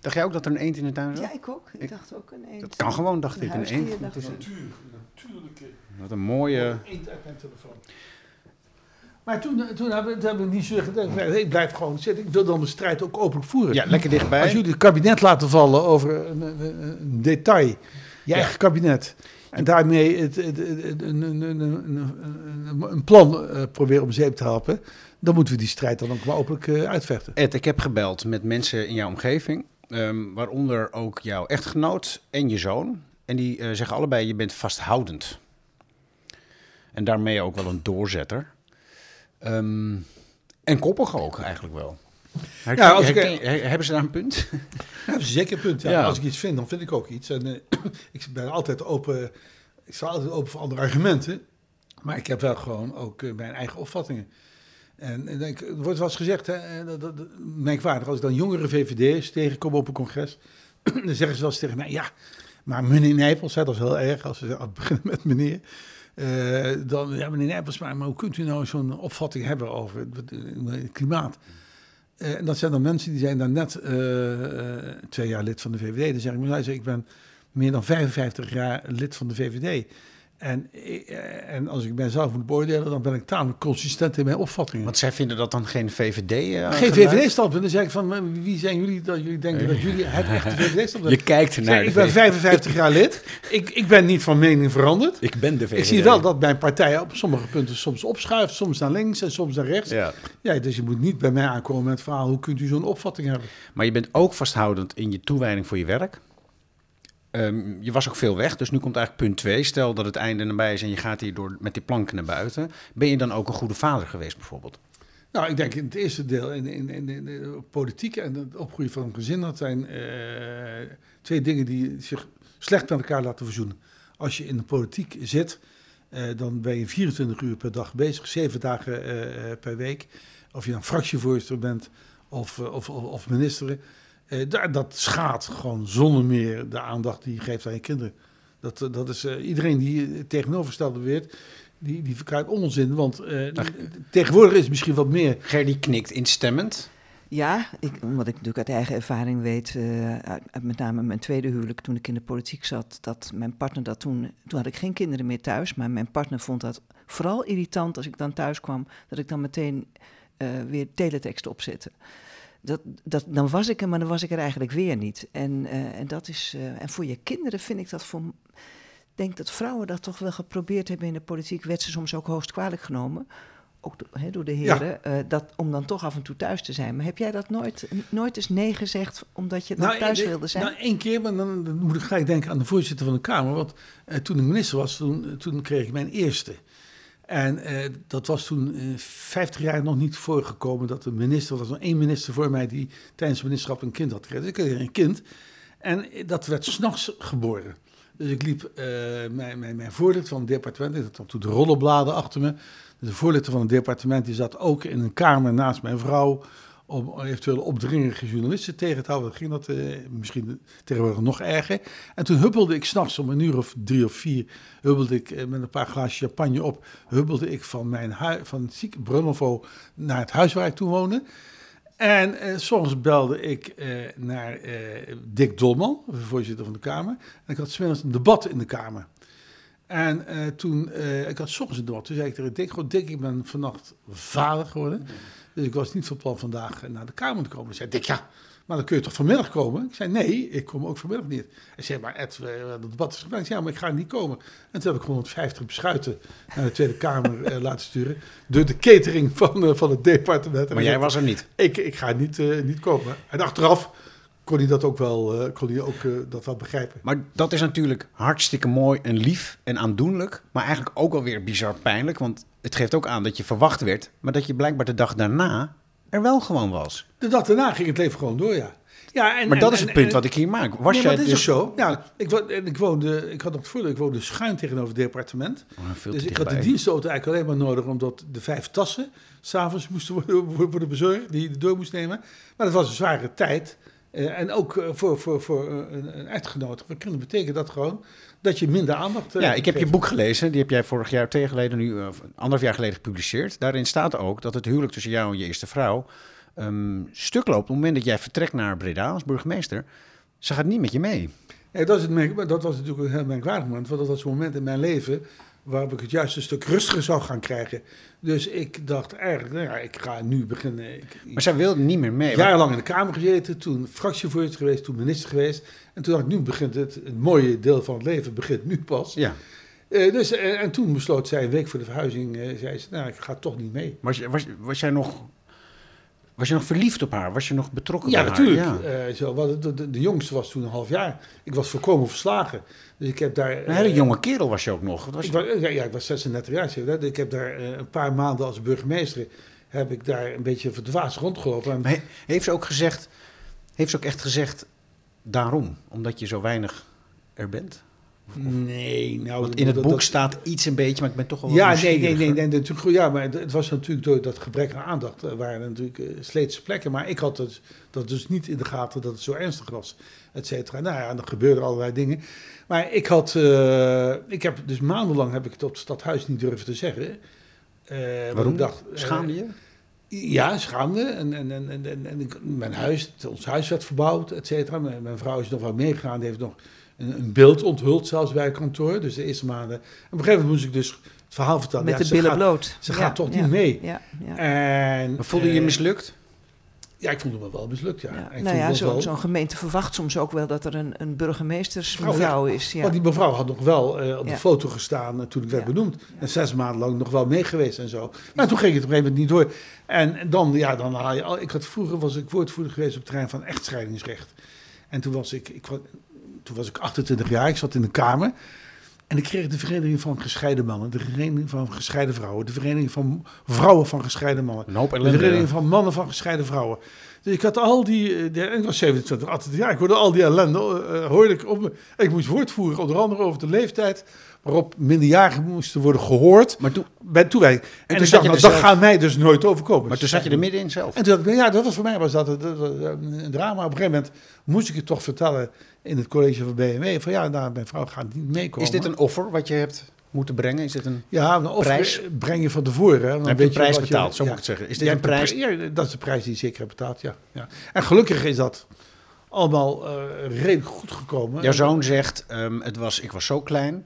Dacht jij ook dat er een eend in de tuin zat? Ja, ik ook. Ik dacht ook een eend. Dat kan gewoon, dacht Een ik. Een eend. dacht ik. Natuurlijk, natuurlijk. Wat een mooie... Eend uit mijn telefoon. Maar toen, toen hebben, toen hebben we niet zo gedacht. nee, Ik blijf gewoon zitten. Ik wil dan de strijd ook openlijk voeren. Ja, lekker dichtbij. Als jullie het kabinet laten vallen over een, een, detail. Je eigen kabinet. En daarmee het, het, het- een, een, een, een, een- een plan eh, proberen om zeep te helpen. Dan moeten we die strijd dan ook maar openlijk eh, uitvechten. Ed, ik heb gebeld met mensen in jouw omgeving, ehm, waaronder ook jouw echtgenoot en je zoon. En die eh, zeggen allebei, je bent vasthoudend. En daarmee ook wel een doorzetter. Ehm, en koppig ook eigenlijk wel. Herken- Ja, als ik- herken- her- hebben ze daar een punt? Ja, dat is zeker een punt. Ja. Ja. Als ik iets vind, dan vind ik ook iets. En, eh, ik ben altijd open. Ik sta altijd open voor andere argumenten. Maar ik heb wel gewoon ook eh, mijn eigen opvattingen. En, en ik, er wordt wel eens gezegd, hè, eh, dat, dat, dat- merkwaardig, als ik dan jongere VVD'ers tegenkom op een congres, dan zeggen ze wel eens tegen mij, ja, maar meneer Nijpels, hè, dat is heel erg als we al beginnen met meneer. Eh, dan, ja, meneer Nijpels, maar, hoe kunt u nou zo'n opvatting hebben over het, het klimaat? Eh, en dat zijn dan mensen die zijn dan net eh, eh, twee jaar lid van de VVD. Dan zeg ik, maar ik ben meer dan 55 jaar lid van de VVD. En, eh, en als ik mijzelf moet beoordelen, dan ben ik tamelijk consistent in mijn opvattingen. Want zij vinden dat dan geen VVD? eh, Geen? VVD-standpunt. Dan zeg ik van, maar wie zijn jullie dat jullie denken dat jullie het echte VVD-standpunt Je kijkt naar Ik de ben VVD. 55 jaar lid. Ik, ik ben niet van mening veranderd. Ik ben de VVD. Ik zie wel dat mijn partij op sommige punten soms opschuift, soms naar links en soms naar rechts. Ja. Ja. dus je moet niet bij mij aankomen met het verhaal, hoe kunt u zo'n opvatting hebben? Maar je bent ook vasthoudend in je toewijding voor je werk. Ehm, je was ook veel weg, dus nu komt eigenlijk punt 2. Stel dat het einde nabij is en je gaat hier door met die planken naar buiten. Ben je dan ook een goede vader geweest bijvoorbeeld? Nou, ik denk in het eerste deel in, in, in, politiek en het opgroeien van een gezin, dat zijn eh, twee dingen die zich slecht met elkaar laten verzoenen. Als je in de politiek zit, eh, dan ben je 24 uur per dag bezig, zeven dagen eh, per week. Of je dan fractievoorzitter bent of, of, of, of. Eh, da- dat schaadt gewoon zonder meer de aandacht die je geeft aan je kinderen. Dat, eh, dat is eh, iedereen die het tegenovergestelde beweert, die, die verkrijgt onzin. Want eh, tegenwoordig is het misschien wat meer Gerdy knikt instemmend. Ja, ik, omdat ik natuurlijk uit eigen ervaring weet, eh, uit, uit met name mijn tweede huwelijk toen ik in de politiek zat, dat mijn partner dat toen, toen had ik geen kinderen meer thuis, maar mijn partner vond dat vooral irritant als ik dan thuis kwam, dat ik dan meteen eh, weer teletext opzette. Dat, dat, dan was ik er, maar dan was ik er eigenlijk weer niet. En, eh, en, dat is, eh, en voor je kinderen vind ik dat voor. Ik denk dat vrouwen dat toch wel geprobeerd hebben in de politiek. Werd ze soms ook hoogst kwalijk genomen. Ook do- door de Ja. heren. eh, dat, om dan toch af en toe thuis te zijn. Maar heb jij dat nooit, nooit eens nee gezegd omdat je dan thuis wilde zijn? Nou, één keer, maar dan, dan moet ik gelijk denken aan de voorzitter van de Kamer. Want toen ik minister was, toen, toen kreeg ik mijn eerste. En eh, dat was toen eh 50 jaar nog niet voorgekomen dat de minister, er was nog één minister voor mij die tijdens het ministerschap een kind had gekregen. Dus ik kreeg een kind. En eh, dat werd s'nachts geboren. Dus ik liep eh, mijn, mijn, mijn voorlichter van het departement, ik had toen de rollenbladen achter me. De voorlichter van het departement die zat ook in een kamer naast mijn vrouw om eventueel opdringerige journalisten tegen te houden. Ging dat eh, misschien tegenwoordig nog erger. En toen huppelde ik s'nachts om een uur of drie of vier, huppelde ik eh, met een paar glaasjes champagne op, huppelde ik van mijn hui, van ziek Brunnovo naar het huis waar ik toen woonde. En eh, soms belde ik naar Dick Dolman, voorzitter van de Kamer. En ik had smiddags een debat in de Kamer. En toen, ik had soms een debat, toen zei ik tegen Dick, "Goh, Dick, ik ben vannacht vader geworden. Dus ik was niet van plan vandaag eh, naar de Kamer te komen. Hij zei Dick, ja, maar dan kun je toch vanmiddag komen? Ik zei, nee, ik kom ook vanmiddag niet. Hij zei, maar Ed, het debat is gepland. Ik zei, Ja, maar ik ga niet komen. En toen heb ik 150 beschuiten naar de Tweede Kamer eh, laten sturen. Door de catering van, eh, van het departement. En Maar jij was er niet. ik, ik ga niet, niet komen. En achteraf kon hij dat ook wel, eh, kon hij ook, eh, dat wel begrijpen. Maar dat is natuurlijk hartstikke mooi en lief en aandoenlijk. Maar eigenlijk ook alweer bizar pijnlijk. Want het geeft ook aan dat je verwacht werd. Maar dat je blijkbaar de dag daarna er wel gewoon was. De dag daarna ging het leven gewoon door, ja. ja en, Maar dat en- is het en- punt wat ik hier maak. Was nee, jij maar dat is dus... ook zo. Ja, ik, ik, woonde, ik had nog het voordeel, ik woonde schuin tegenover het departement. Oh, veel dus ik had de dienstauto eigenlijk alleen maar nodig omdat de vijf tassen s'avonds moesten worden, worden bezorgd, die je door moest nemen. Maar dat was een zware tijd. Eh, en ook eh, voor, voor, voor een, een echtgenoot. Voor kinderen betekent dat gewoon dat je minder aandacht eh, Ja, ik heb je boek gelezen. Die heb jij vorig jaar, geleden, nu eh, anderhalf jaar geleden gepubliceerd. Daarin staat ook dat het huwelijk tussen jou en je eerste vrouw ehm, stuk loopt. Op het moment dat jij vertrekt naar Breda als burgemeester. Ze gaat niet met je mee. Ja, dat, is het dat was natuurlijk een heel merkwaardig moment. Want dat was een moment in mijn leven waarop ik het juist een stuk rustiger zou gaan krijgen. Dus ik dacht eigenlijk, nou ja, ik ga nu beginnen. Ik, Maar zij wilde niet meer mee. jarenlang in de Kamer gezeten, toen fractievoorzitter geweest, toen minister geweest. En toen dacht ik, nu begint het, het mooie deel van het leven begint nu pas. Ja. Eh, dus, eh, en toen besloot zij, een week voor de verhuizing, eh, zei ze, nou, ik ga toch niet mee. Was, was jij nog... Was je nog verliefd op haar? Was je nog betrokken Ja, bij natuurlijk. haar? Ja. Eh, zo, wat, de, de, de jongste was toen een half jaar. Ik was volkomen verslagen. Dus ik heb daar... Een hele eh, jonge kerel was je ook nog. Was Ik je- was, ja, ja, ik was 36 jaar. ik. Heb daar eh, een paar maanden als burgemeester... heb ik daar een beetje verdwaasd rondgelopen. En Maar he- heeft ze ook gezegd... Heeft ze ook echt gezegd... Daarom? Omdat je zo weinig er bent? Nee, nou... Want in het dat- boek dat- staat iets een beetje, maar ik ben toch wel Ja, nee, nee, nee, nee, natuurlijk, ja, maar het, het was natuurlijk door dat gebrek aan aandacht, er waren natuurlijk eh, sleetse plekken, maar ik had dus, dat dus niet in de gaten dat het zo ernstig was, et cetera. Nou ja, er gebeurden allerlei dingen. Maar ik had, eh, ik heb dus maandenlang heb ik het op het stadhuis niet durven te zeggen. Eh, want Waarom? ik dacht, eh, Schaamde je? Ja, schaamde. En, en, en, en, en, mijn huis, ons huis werd verbouwd, et cetera. Mijn, mijn vrouw is nog wel meegegaan, die heeft nog een, een beeld onthuld, zelfs bij het kantoor. Dus de eerste maanden. En op een gegeven moment moest ik dus het verhaal vertellen. Met Ja, de ze billen gaat- bloot. Ze Ja, gaat toch ja, niet mee. Ja, ja. En, Maar voelde je je eh, mislukt? Ja, ik vond het me wel mislukt, ja. Ja. Nou ja, het zo- zo'n gemeente verwacht soms ook wel dat er een, een burgemeestersvrouw Vrouw, is. Ja. Want die mevrouw had nog wel eh, op de Ja. foto gestaan eh, toen ik werd Ja. benoemd. En zes maanden lang nog wel mee geweest en zo. Maar toen ging het op een gegeven moment niet door. En dan, ja, dan haal je al. Ik had vroeger was ik woordvoerder geweest op het terrein van echtscheidingsrecht. En toen was ik, ik, toen was ik 28 jaar, ik zat in de Kamer. En ik kreeg de Vereniging van Gescheiden Mannen, de Vereniging van Gescheiden Vrouwen, de Vereniging van Vrouwen van Gescheiden Mannen. De. Vereniging van Mannen van Gescheiden Vrouwen. Dus ik had al die, eh, en ik was 27, 28 jaar, ik hoorde al die ellende, eh, hoorde ik op me. En ik moest woord voeren, onder andere over de leeftijd waarop minderjarigen moesten worden gehoord. Maar toen, Bij toewijding. En, toen ik zat dacht, je nou, dat zelf- gaat mij dus nooit overkomen. maar toen zat je er middenin zelf. En toen dacht ik, ja, dat was voor mij was dat, dat- dat- een drama. Op een gegeven moment moest ik het toch vertellen in het college van BMW. Van ja, nou, mijn vrouw gaat niet meekomen. Is dit een offer wat je hebt moeten brengen? Is dit een... Ja, een offer prijs? breng je van tevoren. Hè, dan heb je een prijs wat je- betaald, zo ja. moet ik het zeggen. Is dit Ja, een prijs? Ja, dat is de prijs die ik zeker heb betaald, ja. ja. En gelukkig is dat allemaal eh, redelijk goed gekomen. Jouw zoon zegt, ehm, het was, ik was zo klein,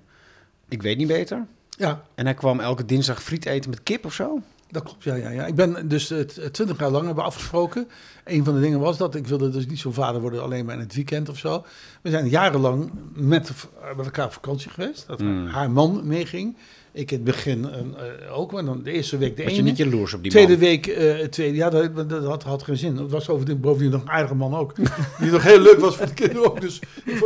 ik weet niet beter. Ja, En hij kwam elke dinsdag friet eten met kip of zo? Dat klopt. Ja, ja, ja. Ik ben dus twintig jaar lang hebben afgesproken. Een van de dingen was dat ik wilde dus niet zo'n vader worden alleen maar in het weekend of zo. We zijn jarenlang met, met elkaar op vakantie geweest. Dat Hmm. haar man meeging. Ik in het begin eh, ook, maar dan de eerste week de Was je ene. niet jaloers op die Tweede man? week, het tweede, ja, dat, dat had, had geen zin. Het was bovendien, bovendien nog een aardige man ook. Die nog heel leuk was voor de kinderen ook. Dus eh,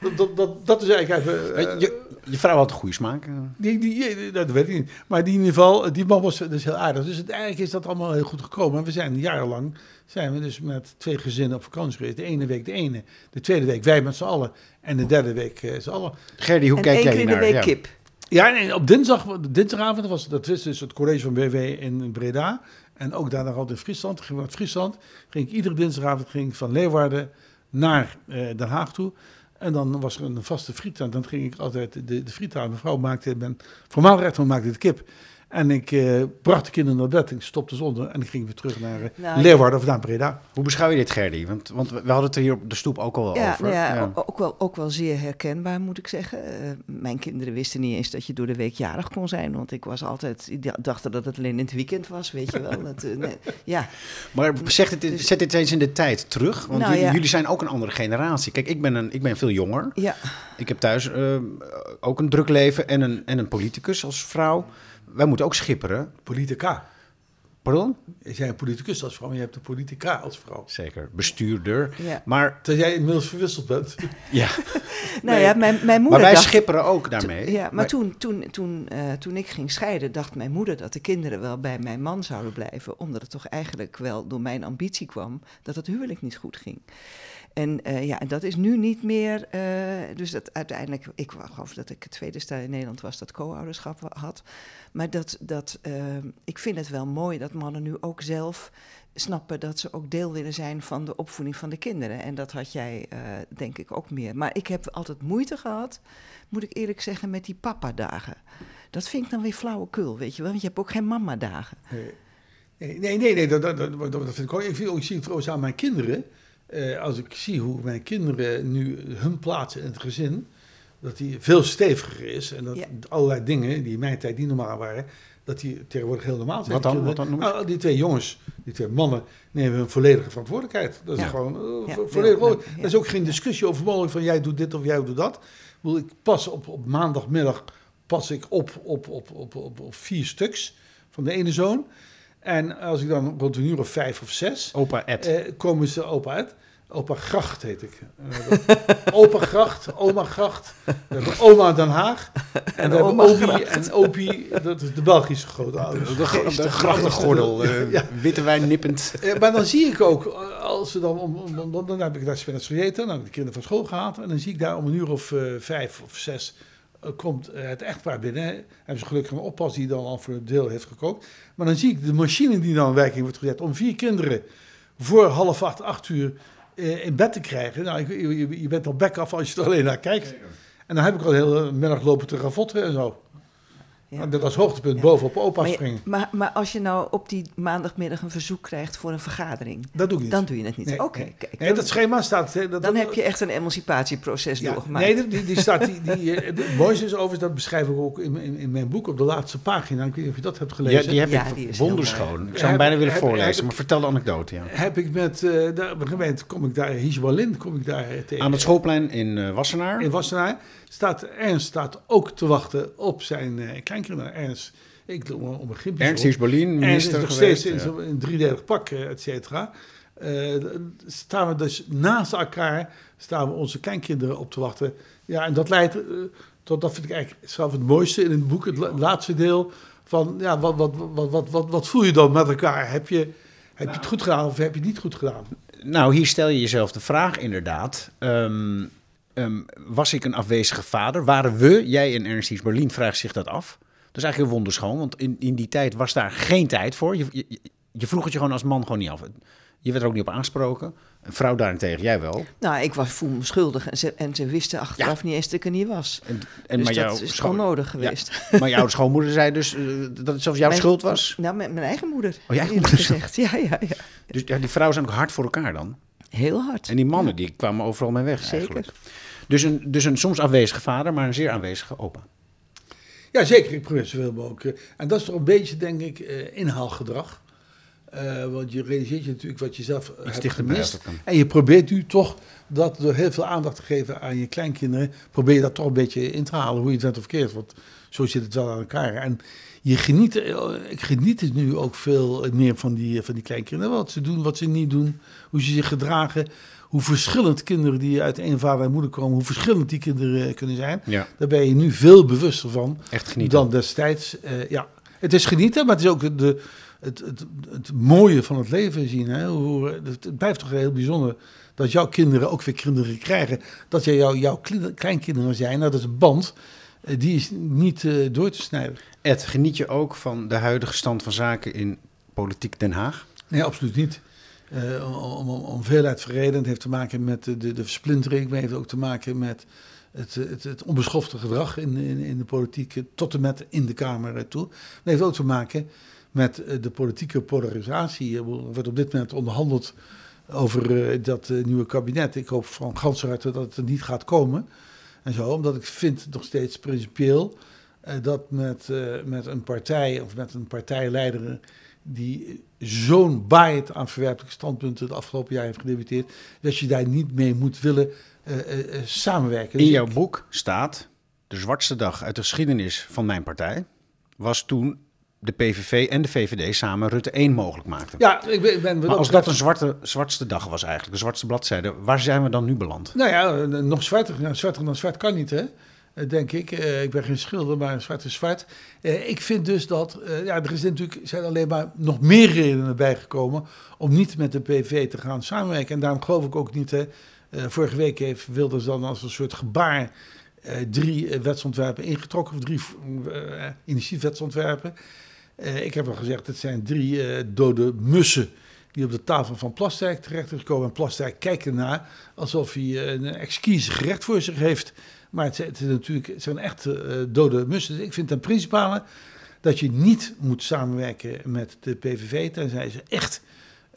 dat, dat, dat, dat is eigenlijk even... je, je vrouw had een goede smaak. eh. die, die, dat weet ik niet. Maar die in ieder geval, die man was dus heel aardig. Dus uiteindelijk is dat allemaal heel goed gekomen. En we zijn jarenlang, zijn we dus met twee gezinnen op vakantie geweest. De ene week de ene, de tweede week wij met z'n allen. En de derde week eh, z'n allen. Gerdy, hoe en kijk één jij keer in de naar? week Ja. kip. Ja, en op dinsdag, dinsdagavond was dat was dus het college van BW in Breda. En ook daarna altijd in Friesland. Ging naar Friesland. Ging ik iedere dinsdagavond ging ik van Leeuwarden naar eh, Den Haag toe. En dan was er een vaste frietaan. Dan ging ik altijd de, de frietaan. Mijn vrouw maakte, mijn voormalig echtman maakte de kip. En ik eh, bracht de kinderen naar bed. Ik stopte zonder. En ik ging weer terug naar eh, Nou, Leeuwarden of naar Breda. Hoe beschouw je dit, Gerdy? Want, want we hadden het er hier op de stoep ook al wel Ja, over. ja, Ja. Ook, wel, ook wel zeer herkenbaar, moet ik zeggen. Eh, mijn kinderen wisten niet eens dat je door de week jarig kon zijn. Want ik was altijd, ik d- dachten dat het alleen in het weekend was, weet je wel. Dat, nee, ja, Maar zeg het, Dus- zet dit eens in de tijd terug. Want Nou, jullie, ja. jullie zijn ook een andere generatie. Kijk, ik ben, een, ik ben veel jonger. ja. Ik heb thuis eh, ook een druk leven en een, en een politicus als vrouw. Wij moeten ook schipperen. Politica. Pardon? Je zei een politicus als vrouw, maar je hebt een politica als vrouw. Zeker. Bestuurder. ja. Maar Terwijl jij inmiddels verwisseld bent. ja, Nou ja, mijn, mijn moeder maar wij dacht... schipperen ook daarmee. Ja, maar toen, toen, toen, eh, toen ik ging scheiden, dacht mijn moeder dat de kinderen wel bij mijn man zouden blijven. Omdat het toch eigenlijk wel door mijn ambitie kwam dat het huwelijk niet goed ging. En eh, ja, en dat is nu niet meer. eh, dus dat uiteindelijk, ik geloof dat ik het tweede stel in Nederland was dat co-ouderschap had. Maar dat, dat, eh, ik vind het wel mooi dat mannen nu ook zelf snappen dat ze ook deel willen zijn van de opvoeding van de kinderen. En dat had jij, eh, denk ik, ook meer. Maar ik heb altijd moeite gehad, moet ik eerlijk zeggen, met die papa-dagen. Dat vind ik dan weer flauwekul, weet je wel. Want je hebt ook geen mama-dagen. Nee, nee, nee, nee dat, dat, dat, dat vind ik ook- ik zie het trouwens aan mijn kinderen. Eh, als ik zie hoe mijn kinderen nu hun plaatsen in het gezin. dat die veel steviger is. En dat Ja. allerlei dingen die in mijn tijd niet normaal waren, dat die tegenwoordig heel normaal zijn. Wat dan? Die Wat dan noem je? Nou, die twee jongens, die twee mannen, nemen hun volledige verantwoordelijkheid. Dat is Ja. gewoon eh, Ja, volledig. ja, ja. Er is ook geen discussie over mogelijk van jij doet dit of jij doet dat. Ik, bedoel, ik pas op, op maandagmiddag pas ik op, op, op, op, op, op vier stuks van de ene zoon. En als ik dan rond een uur of vijf of zes, Opa Ed. eh, komen ze opa uit. Opa Gracht heet ik. Eh, opa Gracht, oma Gracht. We hebben oma Den Haag. En we hebben Gracht. en Opie, dat is de Belgische grootouders. de, de, de grachtengordel, eh, Ja. witte wijn nippend. Eh, maar dan zie ik ook, als ze dan, om, om, om- dan heb ik daar spinach gegeten, dan heb ik de kinderen van school gehaald. En dan zie ik daar om een uur of eh, vijf of zes, komt eh, het echtpaar binnen. Hebben ze gelukkig een oppas die dan al voor het deel heeft gekookt. Maar dan zie ik de machine die dan in werking wordt gezet om vier kinderen voor half acht, acht uur eh, in bed te krijgen. Nou, je, je, je bent al bek af als je er alleen naar kijkt. En dan heb ik al de hele middag lopen te ravotten en zo. Ja. En dat als hoogtepunt Ja. bovenop opa Maar, je- springen. maar, maar als je nou op die maandagmiddag een verzoek krijgt voor een vergadering, Dat doe ik niet. dan doe je het niet. Nee, Oké, nee. kijk. Nee, dat schema staat... hè, Dat, dan dat- heb je echt een emancipatieproces Ja, doorgemaakt. nee, die, die staat. Die, die, eh, het mooiste is overigens, dat beschrijf ik ook in, in, in mijn boek op de laatste pagina. Ik weet niet of je dat hebt Ja, gelezen. die heb Ja, ik die is wonderschoon. Ik zou hem bijna willen Heb- voorlezen, heb- maar vertel de anekdote. Ja. Heb ik met, eh op een gemeente kom ik daar, Hisbalin, kom ik daar eh, tegen. Aan het schoolplein in eh, Wassenaar. In Wassenaar staat Ernst staat ook te wachten op zijn kleinkinderen. Ernst, ik doe om een griepje. Ernst is minister nog geweest. steeds in ja. een driedelig pak, eh, et cetera. Eh, staan we dus naast elkaar, staan we onze kleinkinderen op te wachten. Ja, en dat leidt eh, tot, dat vind ik eigenlijk zelf het mooiste in het boek, het la- laatste deel. Van, ja, wat, wat, wat, wat, wat, wat voel je dan met elkaar? Heb je, heb je het goed gedaan of heb je het niet goed gedaan? Nou, hier stel je jezelf de vraag inderdaad. Ehm, ehm, was ik een afwezige vader? Waren we, jij en Ernst Hiers-Berlin, vraagt zich dat af. Dat is eigenlijk heel wonderschoon, want in, in die tijd was daar geen tijd voor. Je, je, je vroeg het je gewoon als man gewoon niet af. Je werd er ook niet op aangesproken. Een vrouw daarentegen, jij wel. Nou, ik was, voel me schuldig en ze, en ze wisten achteraf niet eens dat ik er niet was. En, en dus maar dat jouw is schoon- onnodig Ja, geweest. maar jouw schoonmoeder zei dus eh, dat het zelfs jouw Mijn- schuld was. Nou, met mijn eigen moeder. Oh, eerlijk moeder gezegd. Ja, ja, ja. Dus ja, die vrouwen zijn ook hard voor elkaar dan. Heel hard. En die mannen, die kwamen overal mee weg Zeker. eigenlijk. Dus een, dus een soms afwezige vader, maar een zeer aanwezige opa. Ja, zeker. Ik probeer zoveel mogelijk. eh, En dat is toch een beetje, denk ik, eh, inhaalgedrag. Eh, want je realiseert je natuurlijk wat je zelf hebt gemist. En je probeert nu toch dat door heel veel aandacht te geven aan je kleinkinderen, probeer je dat toch een beetje in te halen, hoe je het bent of verkeerd. Want zo zit het wel aan elkaar. En je geniet, ik geniet het nu ook veel meer van die, van die kleinkinderen. Wat ze doen, wat ze niet doen, hoe ze zich gedragen. Hoe verschillend kinderen die uit één vader en moeder komen, hoe verschillend die kinderen eh, kunnen zijn. Ja, Daar ben je nu veel bewuster van echt genieten. dan destijds. Eh, ja, het is genieten, maar het is ook de, het, het, het mooie van het leven zien. Hè? Hoe, het, het blijft toch heel bijzonder dat jouw kinderen ook weer kinderen krijgen. Dat jij jouw, jouw klein- kleinkinderen zijn. Nou, dat is een band. eh, die is niet door te snijden. Ed, geniet je ook van de huidige stand van zaken in politiek Den Haag? Nee, absoluut niet. Eh, om, om, om veelheid. Het heeft te maken met de, de, de versplintering. Maar het heeft ook te maken met het, het, onbeschofte gedrag in, in, in de politiek. eh, Tot en met in de Kamer toe. Het heeft ook te maken met eh, de politieke polarisatie. Er wordt op dit moment onderhandeld over dat nieuwe kabinet. Ik hoop van ganser harte dat het er niet gaat komen. En zo, omdat ik vind nog steeds principieel dat met, met een partij of met een partijleider die zo'n baait aan verwerpelijke standpunten het afgelopen jaar heeft gedebuteerd, dat je daar niet mee moet willen eh, eh, eh, samenwerken. In Dus jouw boek staat: De zwartste dag uit de geschiedenis van mijn partij was toen de PVV en de VVD samen Rutte 1 mogelijk maakten. Ja, ik ben, ik ben maar als dat een zwarte, zwartste dag was eigenlijk, de zwartste bladzijde, waar zijn we dan nu beland? Nou ja, nog zwarter. Nou, zwarter dan zwart kan niet, hè? Eh, Denk ik. Eh, ik ben geen schilder, maar zwart is zwart. Eh, ik vind dus dat. ja, er is natuurlijk, zijn alleen maar nog meer redenen bijgekomen. om niet met de PV te gaan samenwerken. En daarom geloof ik ook niet. Hè, vorige week heeft Wilders dan als een soort gebaar. drie wetsontwerpen ingetrokken. Of drie initiatiefwetsontwerpen. Ik heb al gezegd, het zijn drie dode mussen die op de tafel van Plasterk terecht gekomen. En Plasterk kijkt ernaar alsof hij een exquise gerecht voor zich heeft. Maar het, zijn- het, is natuurlijk, het zijn echt eh, dode mussen. Dus ik vind ten principale dat je niet moet samenwerken met de PVV, tenzij ze echt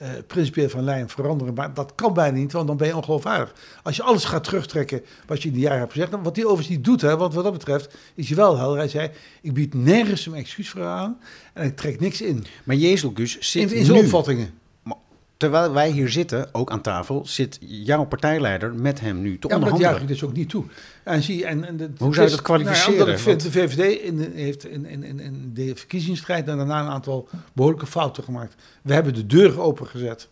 uh, principieel van lijn veranderen. Maar dat kan bijna niet, want dan ben je ongeloofwaardig. Als je alles gaat terugtrekken wat je in die jaren hebt gezegd. Wat hij overigens niet doet, hè, want wat dat betreft is hij wel helder. Hij zei, ik bied nergens een excuus voor aan en ik trek niks in. Maar Jezus zit in, in zijn opvattingen. Terwijl wij hier zitten, ook aan tafel, zit jouw partijleider met hem nu te ja, onderhandelen. Ja, dat juich ik dus ook niet toe. En zie, en, en Hoe zou je dat kwalificeren? Nou ik vind, de VVD in, heeft in, in, in, de verkiezingsstrijd daarna een aantal behoorlijke fouten gemaakt. We hebben de deur opengezet.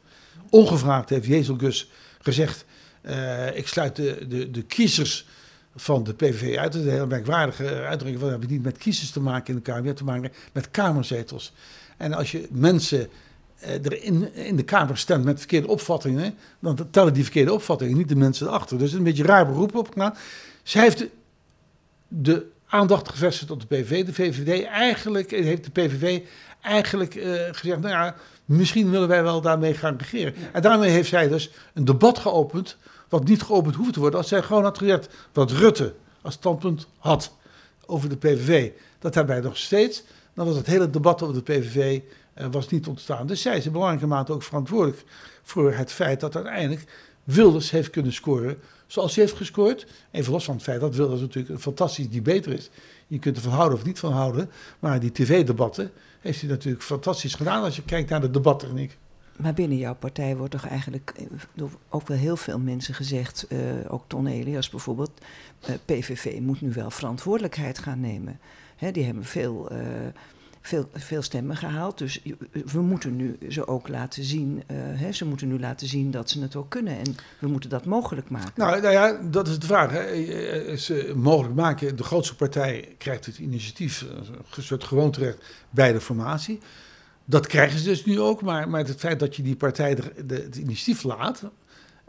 Ongevraagd heeft Jezel Gus gezegd, uh, ik sluit de, de, de kiezers van de PVV uit. Dat is een heel merkwaardige uitdrukking. We hebben niet met kiezers te maken in de Kamer, we hebben te maken met kamerzetels. En als je mensen eh, er in, in de Kamer stemt met verkeerde opvattingen, dan tellen die verkeerde opvattingen niet de mensen erachter. Dus een beetje raar beroep op gedaan. Zij heeft de, aandacht gevestigd op de PVV. De VVD eigenlijk, eh, heeft de PVV eigenlijk uh, gezegd, nou ja, misschien willen wij wel daarmee gaan regeren. En daarmee heeft zij dus een debat geopend, wat niet geopend hoeft te worden, als zij gewoon had gezegd wat Rutte als standpunt had over de PVV. Dat hebben wij nog steeds. Dan was het hele debat over de PVV was niet ontstaan. Dus zij is in belangrijke mate ook verantwoordelijk voor het feit dat uiteindelijk Wilders heeft kunnen scoren zoals hij heeft gescoord. Even los van het feit dat Wilders natuurlijk een fantastisch debater is. Je kunt ervan houden of niet van houden. Maar die tv-debatten heeft hij natuurlijk fantastisch gedaan als je kijkt naar de debattechniek. Maar binnen jouw partij wordt toch eigenlijk eh, door ook wel heel veel mensen gezegd, uh, ook Ton Elias bijvoorbeeld, PVV moet nu wel verantwoordelijkheid gaan nemen. Hè, die hebben veel veel, veel stemmen gehaald. Dus we moeten nu ze ook laten zien. Uh, hè, ze moeten nu laten zien dat ze het ook kunnen. En we moeten dat mogelijk maken. Nou, nou ja, dat is de vraag. Hè. Ze mogelijk maken. De grootste partij krijgt het initiatief, soort gewoonterecht bij de formatie. Dat krijgen ze dus nu ook. Maar, maar het feit dat je die partij de, het initiatief laat,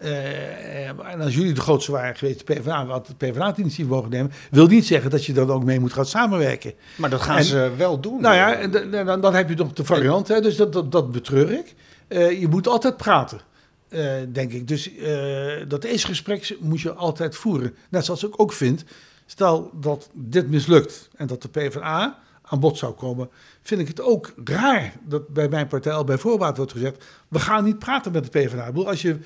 uh, en als jullie de grootste waren geweest, de PvdA, wat het initiatief mogen nemen, wil niet zeggen dat je dan ook mee moet gaan samenwerken. Maar dat gaan ze wel doen. Nou ja, dan, dan heb je toch de variant, hè, dus dat, dat, dat betreur ik. Uh, je moet altijd praten, uh, denk ik. Dus dat eerste gesprek moet je altijd voeren. Net zoals ik ook vind, stel dat dit mislukt en dat de PvdA aan bod zou komen, vind ik het ook raar dat bij mijn partij al bij voorbaat wordt gezegd, we gaan niet praten met de PvdA. Ik bedoel, als je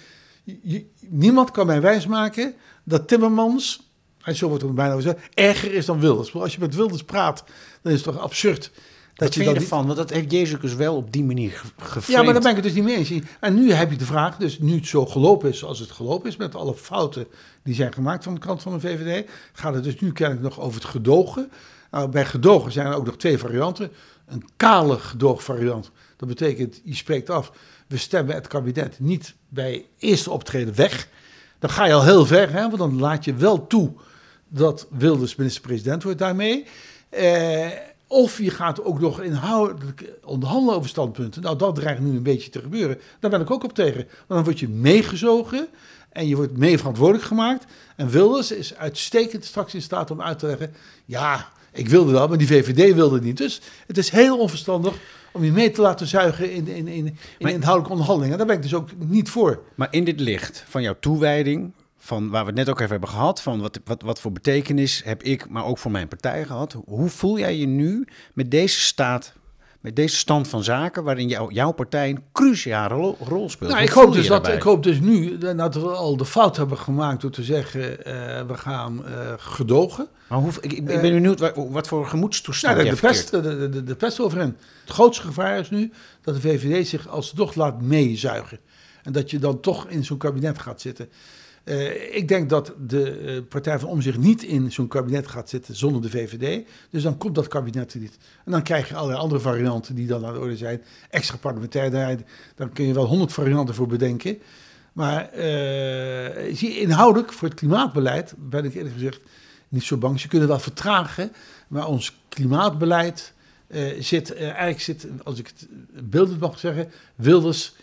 niemand kan mij wijsmaken dat Timmermans, en zo wordt het bijna gezegd, erger is dan Wilders. als je met Wilders praat, dan is het toch absurd. Dat je, je ervan? Want dat heeft Jezus dus wel op die manier gevraagd. Ja, maar daar ben ik het dus niet mee eens. En nu heb je de vraag, dus nu het zo gelopen is zoals het gelopen is, met alle fouten die zijn gemaakt van de kant van de VVD, gaat het dus nu kennelijk nog over het gedogen. Nou, bij gedogen zijn er ook nog twee varianten. Een kale gedoogvariant. Dat betekent, je spreekt af, we stemmen het kabinet niet bij eerste optreden weg. Dan ga je al heel ver, hè, want dan laat je wel toe dat Wilders minister-president wordt daarmee. Eh, of je gaat ook nog inhoudelijk onderhandelen over standpunten. Nou, dat dreigt nu een beetje te gebeuren. Daar ben ik ook op tegen. Want dan word je meegezogen en je wordt mee verantwoordelijk gemaakt. En Wilders is uitstekend straks in staat om uit te leggen... ja, ik wilde dat, maar die VVD wilde niet. Dus het is heel onverstandig om je mee te laten zuigen in, in, in, in inhoudelijke onderhandelingen. Daar ben ik dus ook niet voor. Maar in dit licht van jouw toewijding, van waar we het net ook even hebben gehad, van wat, wat, wat voor betekenis heb ik, maar ook voor mijn partij gehad. Hoe voel jij je nu met deze staat met deze stand van zaken, waarin jou, jouw partij een cruciale rol, speelt. Nou, ik, hoop dus dat, ik hoop dus nu dat we al de fout hebben gemaakt door te zeggen, uh, we gaan uh, gedogen. Maar hoe, ik, ik ben benieuwd wat, wat voor gemoedstoestand ja, de, de, pest, de, de, de, pest over hen. Het grootste gevaar is nu dat de VVD zich alsnog laat meezuigen. En dat je dan toch in zo'n kabinet gaat zitten. Uh, ik denk dat de uh, Partij van Omzicht niet in zo'n kabinet gaat zitten zonder de VVD. Dus dan komt dat kabinet er niet. En dan krijg je allerlei andere varianten die dan aan de orde zijn. Extra parlementair, daar kun je wel honderd varianten voor bedenken. Maar uh, zie, inhoudelijk voor het klimaatbeleid ben ik eerlijk gezegd niet zo bang. Ze kunnen wel vertragen, maar ons klimaatbeleid zit, eigenlijk zit, als ik het beeldend mag zeggen, Wilders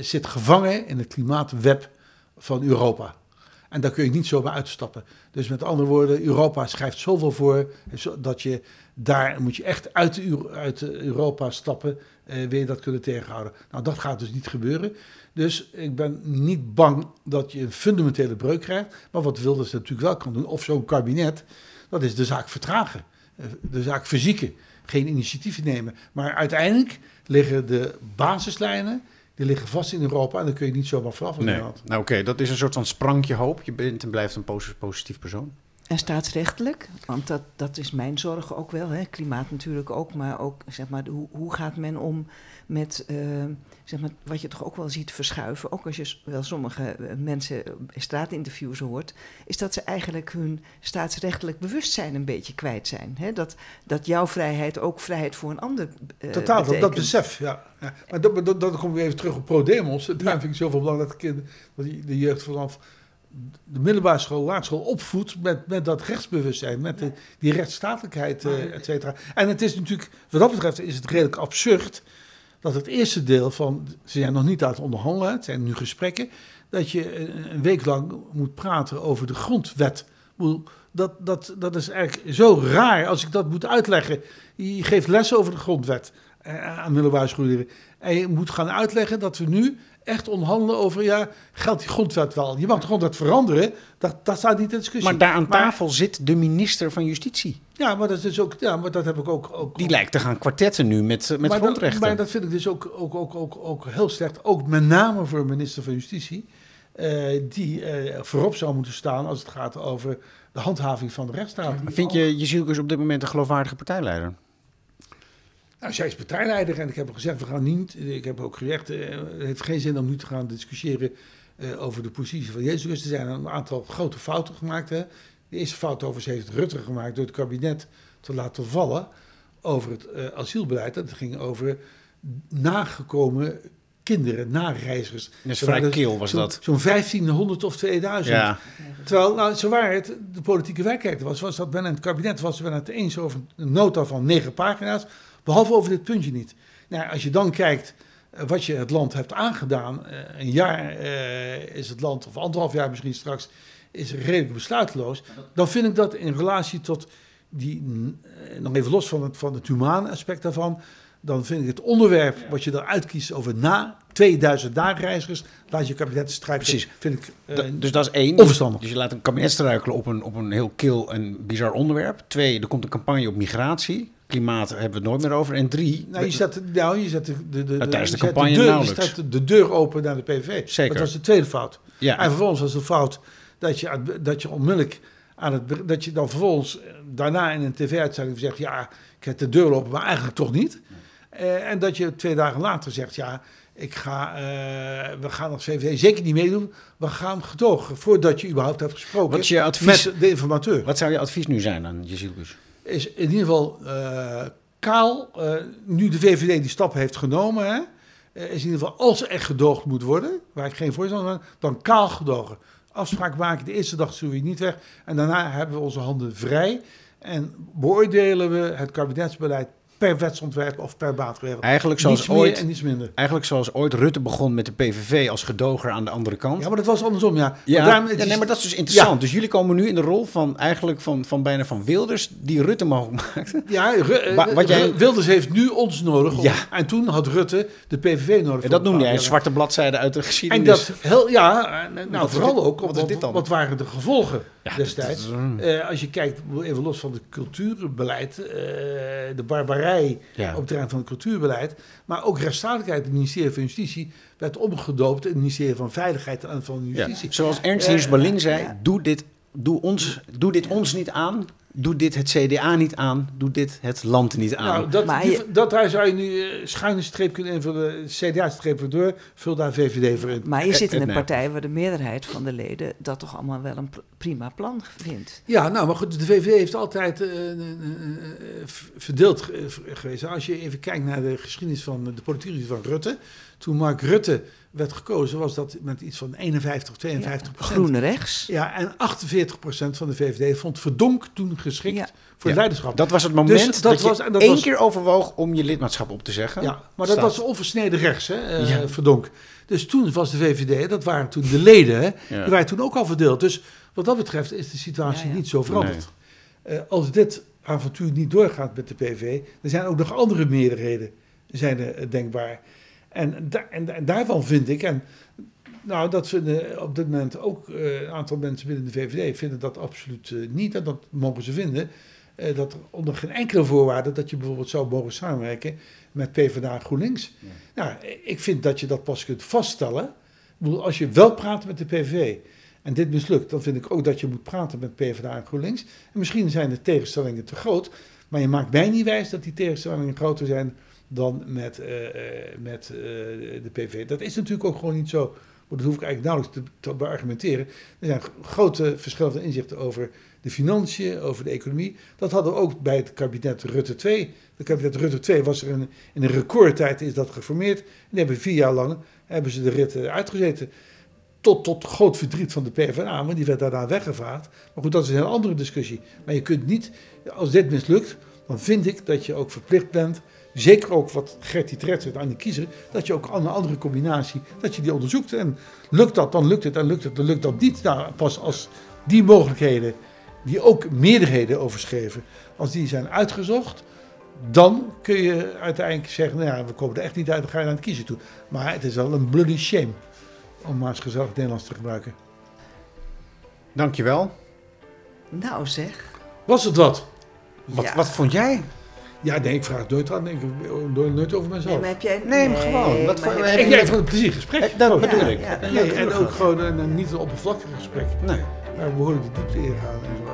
zit gevangen in het klimaatweb van Europa. En daar kun je niet zomaar uitstappen. Dus met andere woorden, Europa schrijft zoveel voor dat je daar moet je echt uit, uit Europa stappen, eh, wil je dat kunnen tegenhouden. Nou, dat gaat dus niet gebeuren. Dus ik ben niet bang dat je een fundamentele breuk krijgt. Maar wat Wilders natuurlijk wel kan doen, of zo'n kabinet, dat is de zaak vertragen. Eh, de zaak verzieken. Geen initiatieven nemen. Maar uiteindelijk liggen de basislijnen die liggen vast in Europa en daar kun je niet zomaar vanaf. Nee. Nou oké, dat is een soort van sprankje hoop. Je bent en blijft een posi- positief persoon. En staatsrechtelijk, want dat, dat is mijn zorg ook wel, hè? klimaat natuurlijk ook, maar ook zeg maar, hoe, hoe gaat men om met eh, zeg maar, wat je toch ook wel ziet verschuiven, ook als je wel sommige eh, mensen in straatinterviews hoort, is dat ze eigenlijk hun staatsrechtelijk bewustzijn een beetje kwijt zijn. Hè? Dat, dat jouw vrijheid ook vrijheid voor een ander eh Totaal, dat, besef, ja. ja. Maar dat, dat, dat komen we even terug op pro-demos. Daarom vind ik zoveel belangrijk dat, kind, dat die- de jeugd vanaf de middelbare school, laagschool opvoedt met, met dat rechtsbewustzijn, met de, die rechtsstatelijkheid, eh et cetera. En het is natuurlijk, wat dat betreft is het redelijk absurd dat het eerste deel van, ze zijn nog niet aan het onderhandelen, het zijn nu gesprekken, dat je een, week lang moet praten over de grondwet. Dat, dat, dat is eigenlijk zo raar als ik dat moet uitleggen. Je geeft les over de grondwet eh, aan middelbare scholieren. En je moet gaan uitleggen dat we nu echt onderhandelen over, ja, geldt die grondwet wel? Je mag de grondwet veranderen, dat, dat staat niet in discussie. Maar daar aan Maar- tafel zit de minister van Justitie. Ja, maar dat is ook, ja, maar dat heb ik ook. ook Die lijkt te gaan kwartetten nu met, met maar grondrechten. Dat, maar dat vind ik dus ook, ook, ook, ook, ook heel slecht. Ook met name voor een minister van Justitie. eh, die eh, voorop zou moeten staan als het gaat over de handhaving van de rechtsstaat. Vind je Jezielkus op dit moment een geloofwaardige partijleider? Nou, zij is partijleider en ik heb gezegd, we gaan niet. Ik heb ook gezegd, eh, het heeft geen zin om nu te gaan discussiëren eh, over de positie van Jezus. Er zijn een aantal grote fouten gemaakt. Hè. De eerste fout overigens heeft Rutte gemaakt door het kabinet te laten vallen over het eh, asielbeleid. Dat ging over nagekomen kinderen, nareizigers. Er vrij waren kil, was dat. Zo'n 1500 of 2000. Ja, Terwijl, nou, zo waar het de politieke werkelijkheid was, was dat men in het kabinet was men het eens over een nota van negen pagina's, behalve over dit puntje niet. Nou, als je dan kijkt eh, wat je het land hebt aangedaan, eh, een jaar eh, is het land, of anderhalf jaar misschien straks, is redelijk besluiteloos, dan vind ik dat in relatie tot die, nog even los van het, van het humane aspect daarvan, dan vind ik het onderwerp wat je eruit kiest over na 2000 dagreizigers, laat je kabinet strijken. Precies. Vind ik Da- dus dat is één. onverstandig. Dus je laat een kabinet struikelen op een, op een heel kil en bizar onderwerp. Twee, er komt een campagne op migratie. Klimaat hebben we het nooit meer over. En drie, Nou, je zet, nou, je zet de, de, de, Nou, tijdens de je zet campagne de deur, je zet de deur open naar de PVV. Zeker. Dat was de tweede fout. ja, En vervolgens was de fout dat je, dat je onmiddellijk aan het, dat je dan vervolgens eh, daarna in een tv-uitzending zegt, ja, ik heb de deur open, maar eigenlijk toch niet. Eh, en dat je twee dagen later zegt, ja, ik ga, eh, we gaan als VVD zeker niet meedoen, we gaan gedogen voordat je überhaupt hebt gesproken Wat is je advies? met de informateur. Wat zou je advies nu zijn aan Jezielkus? Is in ieder geval eh, kaal, eh, nu de VVD die stap heeft genomen, hè, eh, is in ieder geval als er echt gedoogd moet worden, waar ik geen voorstander van dan kaal gedogen. Afspraak maken, de eerste dag sturen we niet weg en daarna hebben we onze handen vrij en beoordelen we het kabinetsbeleid per wetsontwerp of per maatregel. Eigenlijk zoals, niets meer ooit, en niets minder. eigenlijk zoals ooit Rutte begon met de PVV als gedoger aan de andere kant. Ja, maar dat was andersom, ja. Ja, Maar daarom- het ja, is- nee, maar dat is dus interessant. Dus jullie komen nu in de rol van eigenlijk van, van bijna van Wilders, die Rutte mogelijk maakte. Ja, Ru- eh, Wa- wat jij- Wilders heeft nu ons nodig. om- Ja. En toen had Rutte de PVV nodig. En dat noemde jij een zwarte bladzijde uit de En geschiedenis. dat heel, ja, en, nou vooral ook, wat dit dan? wat waren de gevolgen Ja, destijds? is, Eh, als je kijkt, even los van het cultuurbeleid, eh, de barbarij Ja. op het terrein van het cultuurbeleid, maar ook rechtsstatelijkheid, het ministerie van Justitie, werd omgedoopt in het ministerie van Veiligheid en van Ja. Justitie. Zoals Ernst Eh, Hiers Berling zei, doe, dit, doe, ons, doe dit ons niet aan, doe dit het CDA niet aan, doe dit het land niet aan. Nou, dat, Maar die- je- dat daar zou je nu eh, schuine streep kunnen invullen, CDA-streep erdoor, vul daar VVD voor in. Maar je Eh, zit in eh, een nee. partij waar de meerderheid van de leden dat toch allemaal wel een pr- prima plan vindt. Ja, nou, maar goed, de VVD heeft altijd verdeeld ge- geweest. Als je even kijkt naar de geschiedenis van de politiek van Rutte. Toen Mark Rutte werd gekozen, was dat met iets van 51, 52 procent. Groene rechts. Ja, en 48 procent van de VVD vond Verdonk toen geschikt Ja. voor Ja. leiderschap. Dat was het moment Dus dat dat, was- je en dat één was- keer overwoog om je lidmaatschap op te zeggen. Ja, maar dat was onversneden rechts, hè, eh, Ja. Verdonk. Dus toen was de VVD, dat waren toen de leden, hè, Ja. die waren toen ook al verdeeld. Dus wat dat betreft is de situatie Ja, ja. niet zo veranderd. Eh, als dit avontuur niet doorgaat met de PV, er zijn ook nog andere meerderheden zijn er, eh, denkbaar. En, da- en, en daarvan vind ik, en nou, dat vinden op dit moment ook eh, een aantal mensen binnen de VVD vinden dat absoluut eh, niet, en dat mogen ze vinden. eh, dat onder geen enkele voorwaarde dat je bijvoorbeeld zou mogen samenwerken met PvdA en GroenLinks. Nou, ik vind dat je dat pas kunt vaststellen. Ik bedoel, als je wel praat met de PVV en dit mislukt, dan vind ik ook dat je moet praten met PvdA en GroenLinks. En misschien zijn de tegenstellingen te groot, maar je maakt mij niet wijs dat die tegenstellingen groter zijn dan met, eh, eh, met eh, de PVV. Dat is natuurlijk ook gewoon niet zo. Maar dat hoef ik eigenlijk nauwelijks te, te beargumenteren. Er zijn grote verschillende inzichten over de financiën, over de economie. Dat hadden we ook bij het kabinet Rutte 2. Het kabinet Rutte 2 was er in, in een recordtijd is dat geformeerd. En die hebben vier jaar lang hebben ze de rit uitgezeten. Tot, tot groot verdriet van de PvdA, want die werd daarna weggevaagd. Maar goed, dat is een andere discussie. Maar je kunt niet, als dit mislukt, dan vind ik dat je ook verplicht bent zeker ook wat Gertie Tret zegt aan de kiezer, dat je ook een andere combinatie, dat je die onderzoekt. En lukt dat, dan lukt het, en lukt het, dan lukt dat niet. Nou, pas als die mogelijkheden, die ook meerderheden overschreven, als die zijn uitgezocht, dan kun je uiteindelijk zeggen, nou ja, we komen er echt niet uit, dan ga je naar het kiezer toe. Maar het is wel een bloody shame, om maar eens gezellig Nederlands te gebruiken. Dankjewel. Nou zeg. Was het wat? Wat, Ja. wat vond jij? Ja, nee, ik vraag het nooit aan, denk ik, nooit over mezelf. Nee, maar heb jij... Nee, maar gewoon. Wat voor- Ik jij- heb van een plezier gesprek. Eh, dat Gewoon. bedoel Ja, ik. ja. Nee, en ook gewoon een, een niet een oppervlakkig gesprek. Nee. Maar we behoorlijk de diepte ingaan en zo.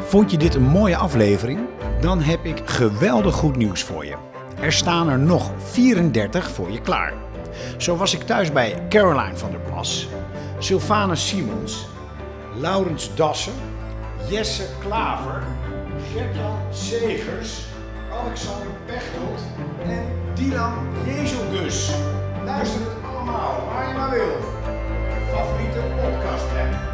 Vond je dit een mooie aflevering? Dan heb ik geweldig goed nieuws voor je. Er staan er nog 34 voor je klaar. Zo was ik thuis bij Caroline van der Plas, Sylvana Simons, Laurens Dassen, Jesse Klaver, Gertjan Segers, Alexander Pechtold en Dylan Jezelgus. Luister het allemaal waar je maar wil. Je favoriete podcast